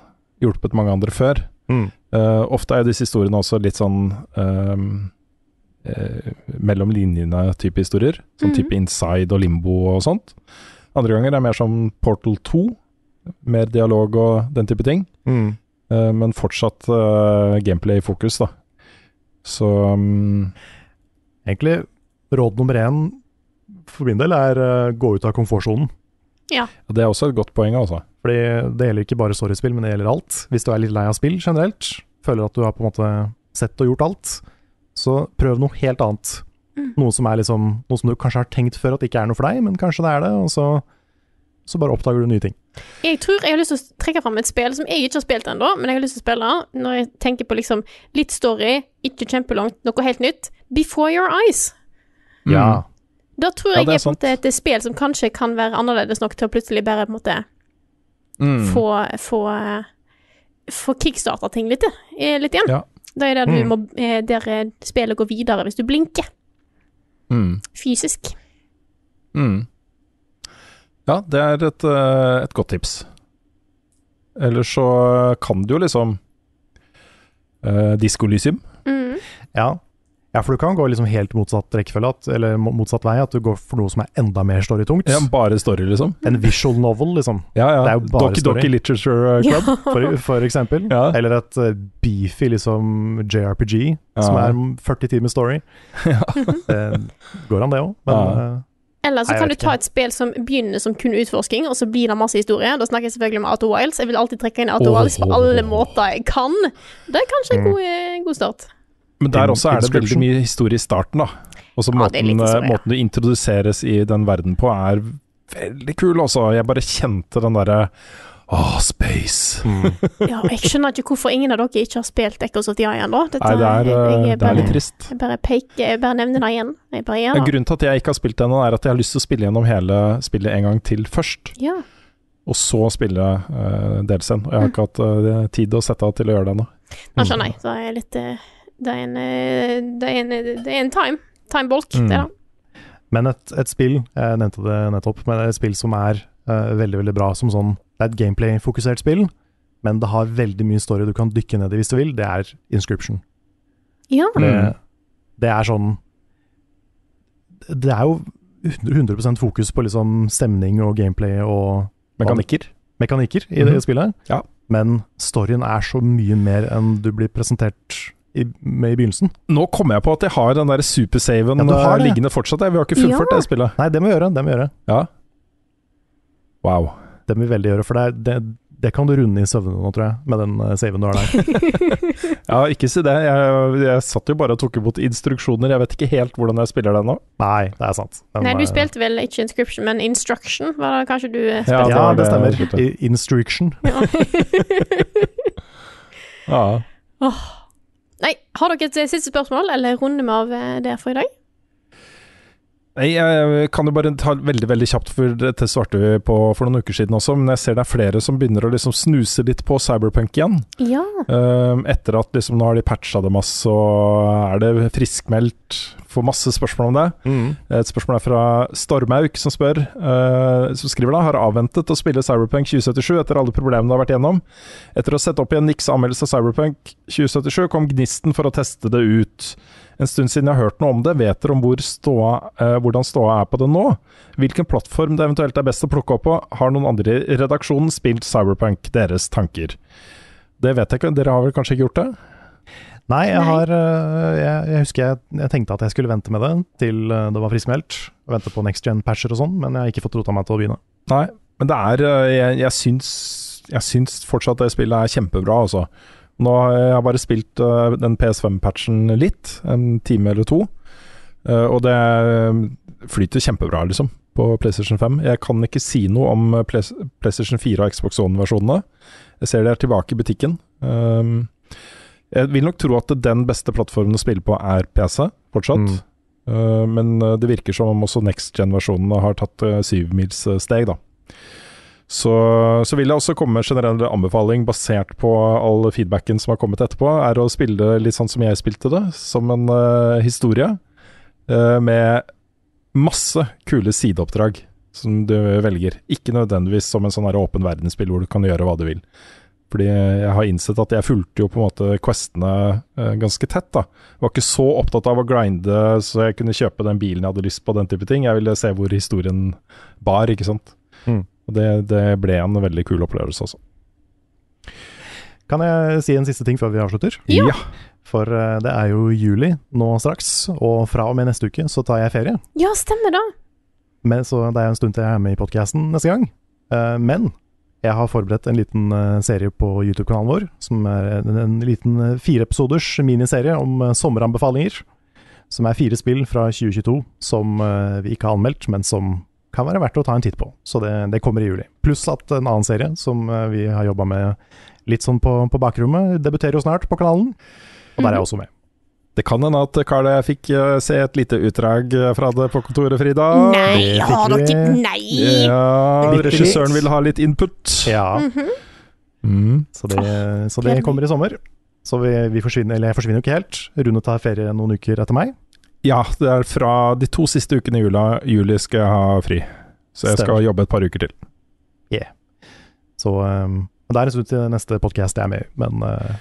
hjulpet mange andre før. Mm. Eh, ofte er jo disse historiene også litt sånn ehm, eh, mellom linjene-type historier. Sånn Mhm. type Inside og Limbo og sånt. Andre ganger er det mer som Portal 2. Mer dialog og den type ting. Mm. Eh, men fortsatt gameplay gameplay-fokus, da. Så um, Egentlig, råd nummer én for min del er uh, gå ut av komfortsonen. det er også et godt poeng, altså. Fordi det gjelder ikke bare storiespill, men det gjelder alt. Hvis du er litt lei av spill generelt, føler at du har på en måte sett og gjort alt, så prøv noe helt annet. Mm. Noe som er liksom Noe som du kanskje har tenkt før at ikke er noe for deg, men kanskje det er det, og så, så bare oppdager du nye ting. Jeg tror jeg har lyst til å trekke fram et spill som jeg ikke har spilt ennå, men jeg har lyst til å spille når jeg tenker på liksom litt story, ikke kjempelangt, noe helt nytt. Before Your Eyes. Ja. Da tror Ja, jeg det er på en måte et spill som kanskje kan være annerledes nok til å plutselig bare på en måte Mm. få få, få kickstarta ting litt, eh, litt igjen. Ja. Da er det Mm. må eh, Der eh, spillet går videre hvis du blinker. Mm. Fysisk. Mm. Ja, det er et, eh, et godt tips. Eller så kan du jo liksom uh, Diskolysium. Mm. Ja. ja, for du kan gå liksom helt motsatt rekkefølge, eller motsatt vei. At du går for noe som er enda mer storytungt. Ja, bare story, liksom. En visual novel, liksom. Ja, ja. Det er jo bare Doki story. Doki Literature eh, Club. For, for eksempel. Ja. Eller et eh, beefy liksom JRPG, som er 40 timer story. Det går an, det òg. Men Ja. Eh, Eller så kan du ta et spill som begynner som kun utforsking, og så blir det masse historie. Da snakker jeg selvfølgelig om Outer Wilds. Jeg vil alltid trekke inn Outer Wilds på alle måter jeg kan. Det er kanskje en Mm. god, eh, god start. Men der også er det veldig mye historie i starten, da. Og så Ja, det ja. måten, måten du introduseres i den verden på, er veldig kul, altså. Jeg bare kjente den derre Åh, space. mm. Ja, jeg skjønner ikke hvorfor ingen av dere ikke har spilt Echoes of the Eye ennå. Dette- Nei, det er, jeg- eh, det er litt trist. Jeg bare peker, jeg bare nevner det igjen. Jeg bare gjør det. Grunnen til at jeg ikke har spilt det ennå, er at jeg har lyst til å spille gjennom hele spillet en gang til først. Ja. Og så spille uh, delscenen. Og jeg har ikke hatt uh, tid å sette av til å gjøre det ennå. Nå skjønner jeg. Så er jeg litt Det er en Det er en, det er en time. Time-bolk, Mm. det, da. Men et, et spill, jeg nevnte det nettopp, men et spill som er veldig veldig bra som sånn Det er et gameplay-fokusert spill, men det har veldig mye story du kan dykke ned i hvis du vil. Det er Inscription. Ja. Det, Mm. det er sånn Det er jo 100% fokus på liksom stemning og gameplay og Mekanikker. mekanikker i det Mhm. spillet. Ja. Men storyen er så mye mer enn du blir presentert i, med i begynnelsen. Nå kommer jeg på at jeg har den der supersaven Ja, du har eh, det. liggende fortsatt. Jeg, vi har ikke fullført Ja. det spillet. Nei, det må vi gjøre. Det må vi gjøre. Ja. Wow. Det må vi veldig gjøre, for det, er, det, det kan du runde i søvne nå, tror jeg, med den eh, saven du har der. Ja, ikke si det. Jeg, jeg satt jo bare og tok imot instruksjoner. Jeg vet ikke helt hvordan jeg spiller den nå. Nei, det er sant. Den, Nei, du eh, spilte vel ikke Inscription, men Instruction, var det kanskje du eh, Ja, spilte? Ja, det det- stemmer. I- Instruction. Ja. Nei, har dere et siste spørsmål, eller runder vi av der det for i dag? Nei, jeg kan jo bare ta veldig veldig kjapt, for dette svarte vi på for noen uker siden også, men jeg ser det er flere som begynner å liksom snuse litt på Cyberpunk igjen. Ja. Um, etter at liksom nå har de patcha det masse, og er det friskmeldt. Får masse spørsmål om det. Et spørsmål er fra Stormauk, som spør uh, Som skriver da Har avventet å spille Cyberpunk 2077 etter alle problemene det har vært gjennom. Etter å sette opp igjen Nix anmeldelse av Cyberpunk 2077, kom gnisten for å teste det ut. En stund siden jeg har hørt noe om det, vet dere om hvor ståa, eh, hvordan ståa er på det nå? Hvilken plattform det eventuelt er best å plukke opp på? Har noen andre i redaksjonen spilt Cyberpunk? Deres tanker? Det vet jeg ikke, dere har vel kanskje ikke gjort det? Nei, jeg har eh, Jeg, jeg husker jeg, jeg tenkte at jeg skulle vente med det til eh, det var friskmeldt. Vente på next gen-patcher og sånn, men jeg har ikke fått rota meg til å begynne. Nei, men det er eh, Jeg, jeg, syns, jeg syns fortsatt det spillet er kjempebra, altså. Nå har jeg bare spilt uh, den PS5-patchen litt, en time eller to. Uh, og det eh, flyter kjempebra, liksom, på PlayStation 5. Jeg kan ikke si noe om Play, PlayStation 4 og Xbox One-versjonene. Jeg ser de er tilbake i butikken. Um, jeg vil nok tro at den beste plattformen å spille på er PC, fortsatt. Mm. Uh, men det virker som om også next gen-versjonene har tatt syvmilssteg, da. Så, så vil jeg også komme med generell anbefaling basert på all feedbacken som har kommet etterpå, er å spille litt sånn som jeg spilte det, som en uh, historie. uh, med masse kule sideoppdrag som du velger. Ikke nødvendigvis som en sånn åpen verdensspill hvor du kan gjøre hva du vil. Fordi jeg har innsett at jeg fulgte jo på en måte questene uh, ganske tett. da. Jeg var ikke så opptatt av å grinde så jeg kunne kjøpe den bilen jeg hadde lyst på, den type ting. Jeg ville se hvor historien bar, ikke sant. Mm. Og det, det ble en veldig kul opplevelse, altså. Kan jeg si en siste ting før vi avslutter? Ja. For eh, det er jo juli nå straks, og fra og med neste uke så tar jeg ferie. Ja, stemmer da. Men, så det er en stund til jeg er med i podkasten neste gang. Eh, men jeg har forberedt en liten eh, serie på YouTube-kanalen vår, som er en, en liten fireepisoders miniserie om sommeranbefalinger. Som er fire spill fra 2022 som vi ikke har anmeldt, men som kan være verdt å ta en titt på. Så det, det kommer i juli. Pluss at en annen serie som eh, vi har jobba med litt sånn på, på bakrommet, debuterer jo snart på kanalen. Og der er jeg også med. Det kan hende at Karl jeg fikk eh, se et lite utdrag eh, fra det på kontoret, Frida. Nei, det fikk har vi- dere Nei! Ja, regissøren vil ha litt input. Ja, Mhm. Mm. Så det, så det kommer i sommer. Så vi, vi forsvinner, eller jeg forsvinner jo ikke helt. Rune tar ferie noen uker etter meg. Ja, det er fra de to siste ukene i jula, juli skal jeg ha fri. Så jeg skal jobbe et par uker til. Så um, det er en stund til neste podkast jeg er med i, men, uh,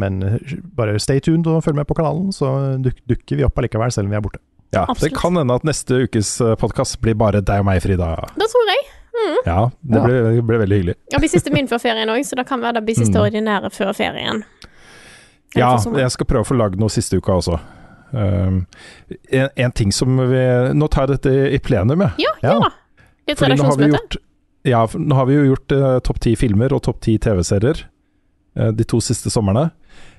men uh, bare stay tuned og følg med på kanalen, så duk, dukker vi opp allikevel, selv om vi er borte. Ja, Det kan hende at neste ukes podkast blir bare deg og meg, Frida. Det tror jeg. Ja, det Ja. blir, det blir veldig hyggelig. Det blir siste min før ferien òg, så det kan være det blir siste Mm. ordinære før ferien. Eller Ja, jeg skal prøve å få lagd noe siste uka også. Um, en, en ting som vi Nå tar jeg dette i plenum, jeg. Ja, Ja. ja vi redaksjonsmøte. gjort Ja, nå har vi jo gjort uh, topp ti filmer og topp ti TV-serier uh, de to siste somrene.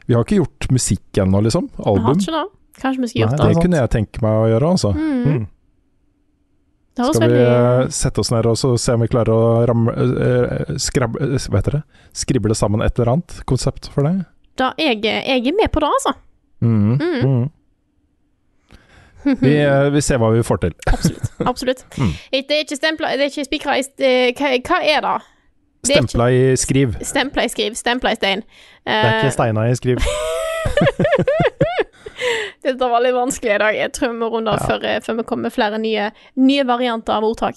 Vi har ikke gjort musikk ennå, liksom. Jeg har Album. ikke det. Kanskje vi skulle Nei, gjort Det det. kunne jeg tenke meg å gjøre, altså. Mm. Mm. Skal vi eh, sette oss ned og se om vi klarer å ramle, eh, skrab, eh, hva heter det? skrible sammen et eller annet konsept for det? da, jeg, jeg er med på det, altså. Mm. Vi, eh, vi ser hva vi får til. Absolutt. absolutt. Mm. Det er ikke stempla Det er ikke spikra i eh, hva, hva er det? Det er Stempla i skriv. Stempla i skriv, stempla i stein. Det er Eh, ikke Steina i skriv. Dette var litt vanskelig i dag. Jeg tror vi må runde av Ja. før, eh, før vi kommer med flere nye, nye varianter av ordtak.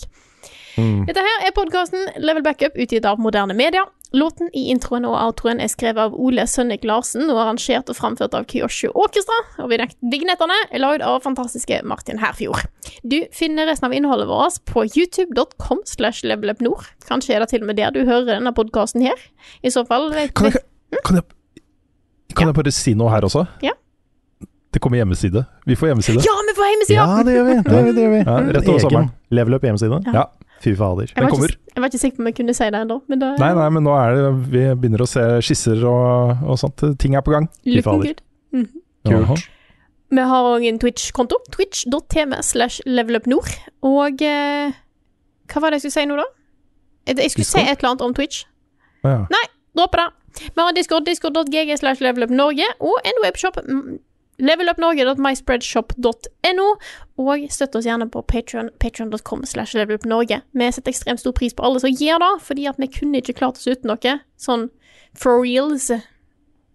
Mm. Dette her er podkasten Level Backup, utgitt av Moderne Media. Låten i introen og outroen er skrevet av Ole Sønnik Larsen og arrangert og framført av Kyosho Orkestra. Og vignet- vignettene er lagd av fantastiske Martin Herfjord. Du finner resten av innholdet vårt på youtube.com slash levelupnord. Kanskje er det til og med der du hører denne podkasten her. I så fall vet, Kan jeg, kan jeg, kan jeg bare si noe her også? Ja. Det kommer hjemmeside. Vi får hjemmeside. Ja, vi får hjemmeside! Ja, det gjør vi! Det gjør vi, det gjør vi. Ja, rett over sommeren. level up hjemmeside. Ja. Fy fader. Den kommer. ikke, jeg var ikke sikker på om jeg kunne si det ennå, men det Nei, nei, men nå er det Vi begynner å se skisser og, og sånt. Ting er på gang. Fy fader. good. Kult. Vi har òg en Twitch-konto. Twitch.tv slash levelupnord. Og eh, hva var det jeg skulle si nå, da? Jeg, skulle skulle si et eller annet om Twitch. Ja. Dropp det. Vi har Discord, discord.gg slash levelupnorge, og en webshop, mm, levelupnorge.myspreadshop.no, og støtt oss gjerne på Patreon, patreon.com slash levelupnorge. Vi setter ekstremt stor pris på alle som gir det, fordi at vi kunne ikke klart oss uten noe. Sånn for reals.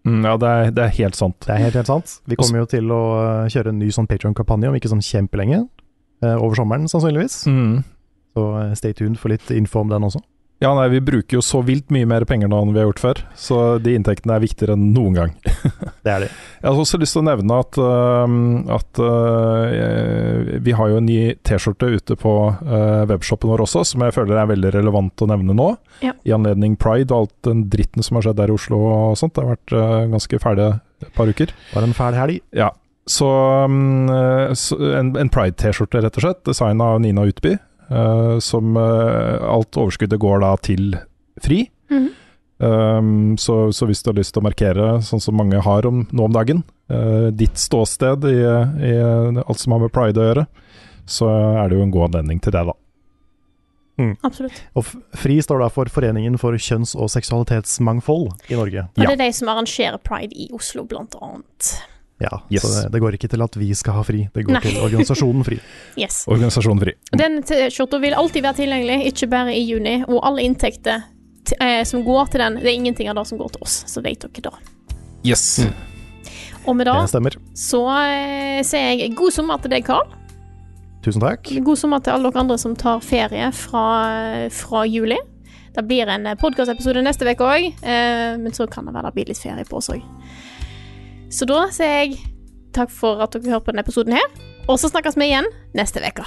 Mm, ja, det er, det er helt sant. Det er helt, helt sant. Vi kommer jo til å uh, kjøre en ny sånn Patreon-kampanje om ikke sånn kjempelenge. Uh, over sommeren, sannsynligvis. Mm. Så uh, stay tuned for litt info om den også. Ja, nei, vi bruker jo så vilt mye mer penger nå enn vi har gjort før, så de inntektene er viktigere enn noen gang. Det er det. Jeg har også lyst til å nevne at, uh, at uh, vi har jo en ny T-skjorte ute på uh, webshoppen vår også, som jeg føler er veldig relevant å nevne nå. Ja. I anledning pride og alt den dritten som har skjedd der i Oslo og sånt. Det har vært øh, ganske ferdig et par uker. Bare en fæl helg. Ja. Så, øh, så en, en pride-T-skjorte, rett og slett. Designa av Nina Utby. Øh, som øh, alt overskuddet går da til FRI. Mm. Um, så, så hvis du har lyst til å markere, sånn som mange har om, nå om dagen, uh, ditt ståsted i, i alt som har med pride å gjøre, så er det jo en god anledning til det, da. Absolutt. Og FRI står da for Foreningen for kjønns- og seksualitetsmangfold i Norge. Og Ja. det er de som arrangerer pride i Oslo, blant annet. Ja, Yes. Så det, det går ikke til at vi skal ha fri, det går Nei. til organisasjonen FRI. Yes. Organisasjonen FRI. Den T-skjorta vil alltid være tilgjengelig, ikke bare i juni. Og alle inntekter eh, som går til den, det er ingenting av det som går til oss, så vet dere det. Yes. Og med Det det så eh, sier jeg god sommer til deg, Karl. Tusen takk. God sommer til alle dere andre som tar ferie fra, fra juli. Det blir en podkastepisode neste uke òg, eh, men så kan det være det blir litt ferie på oss òg. Så da sier jeg takk for at dere hørte på denne episoden her, og så snakkes vi igjen neste uke.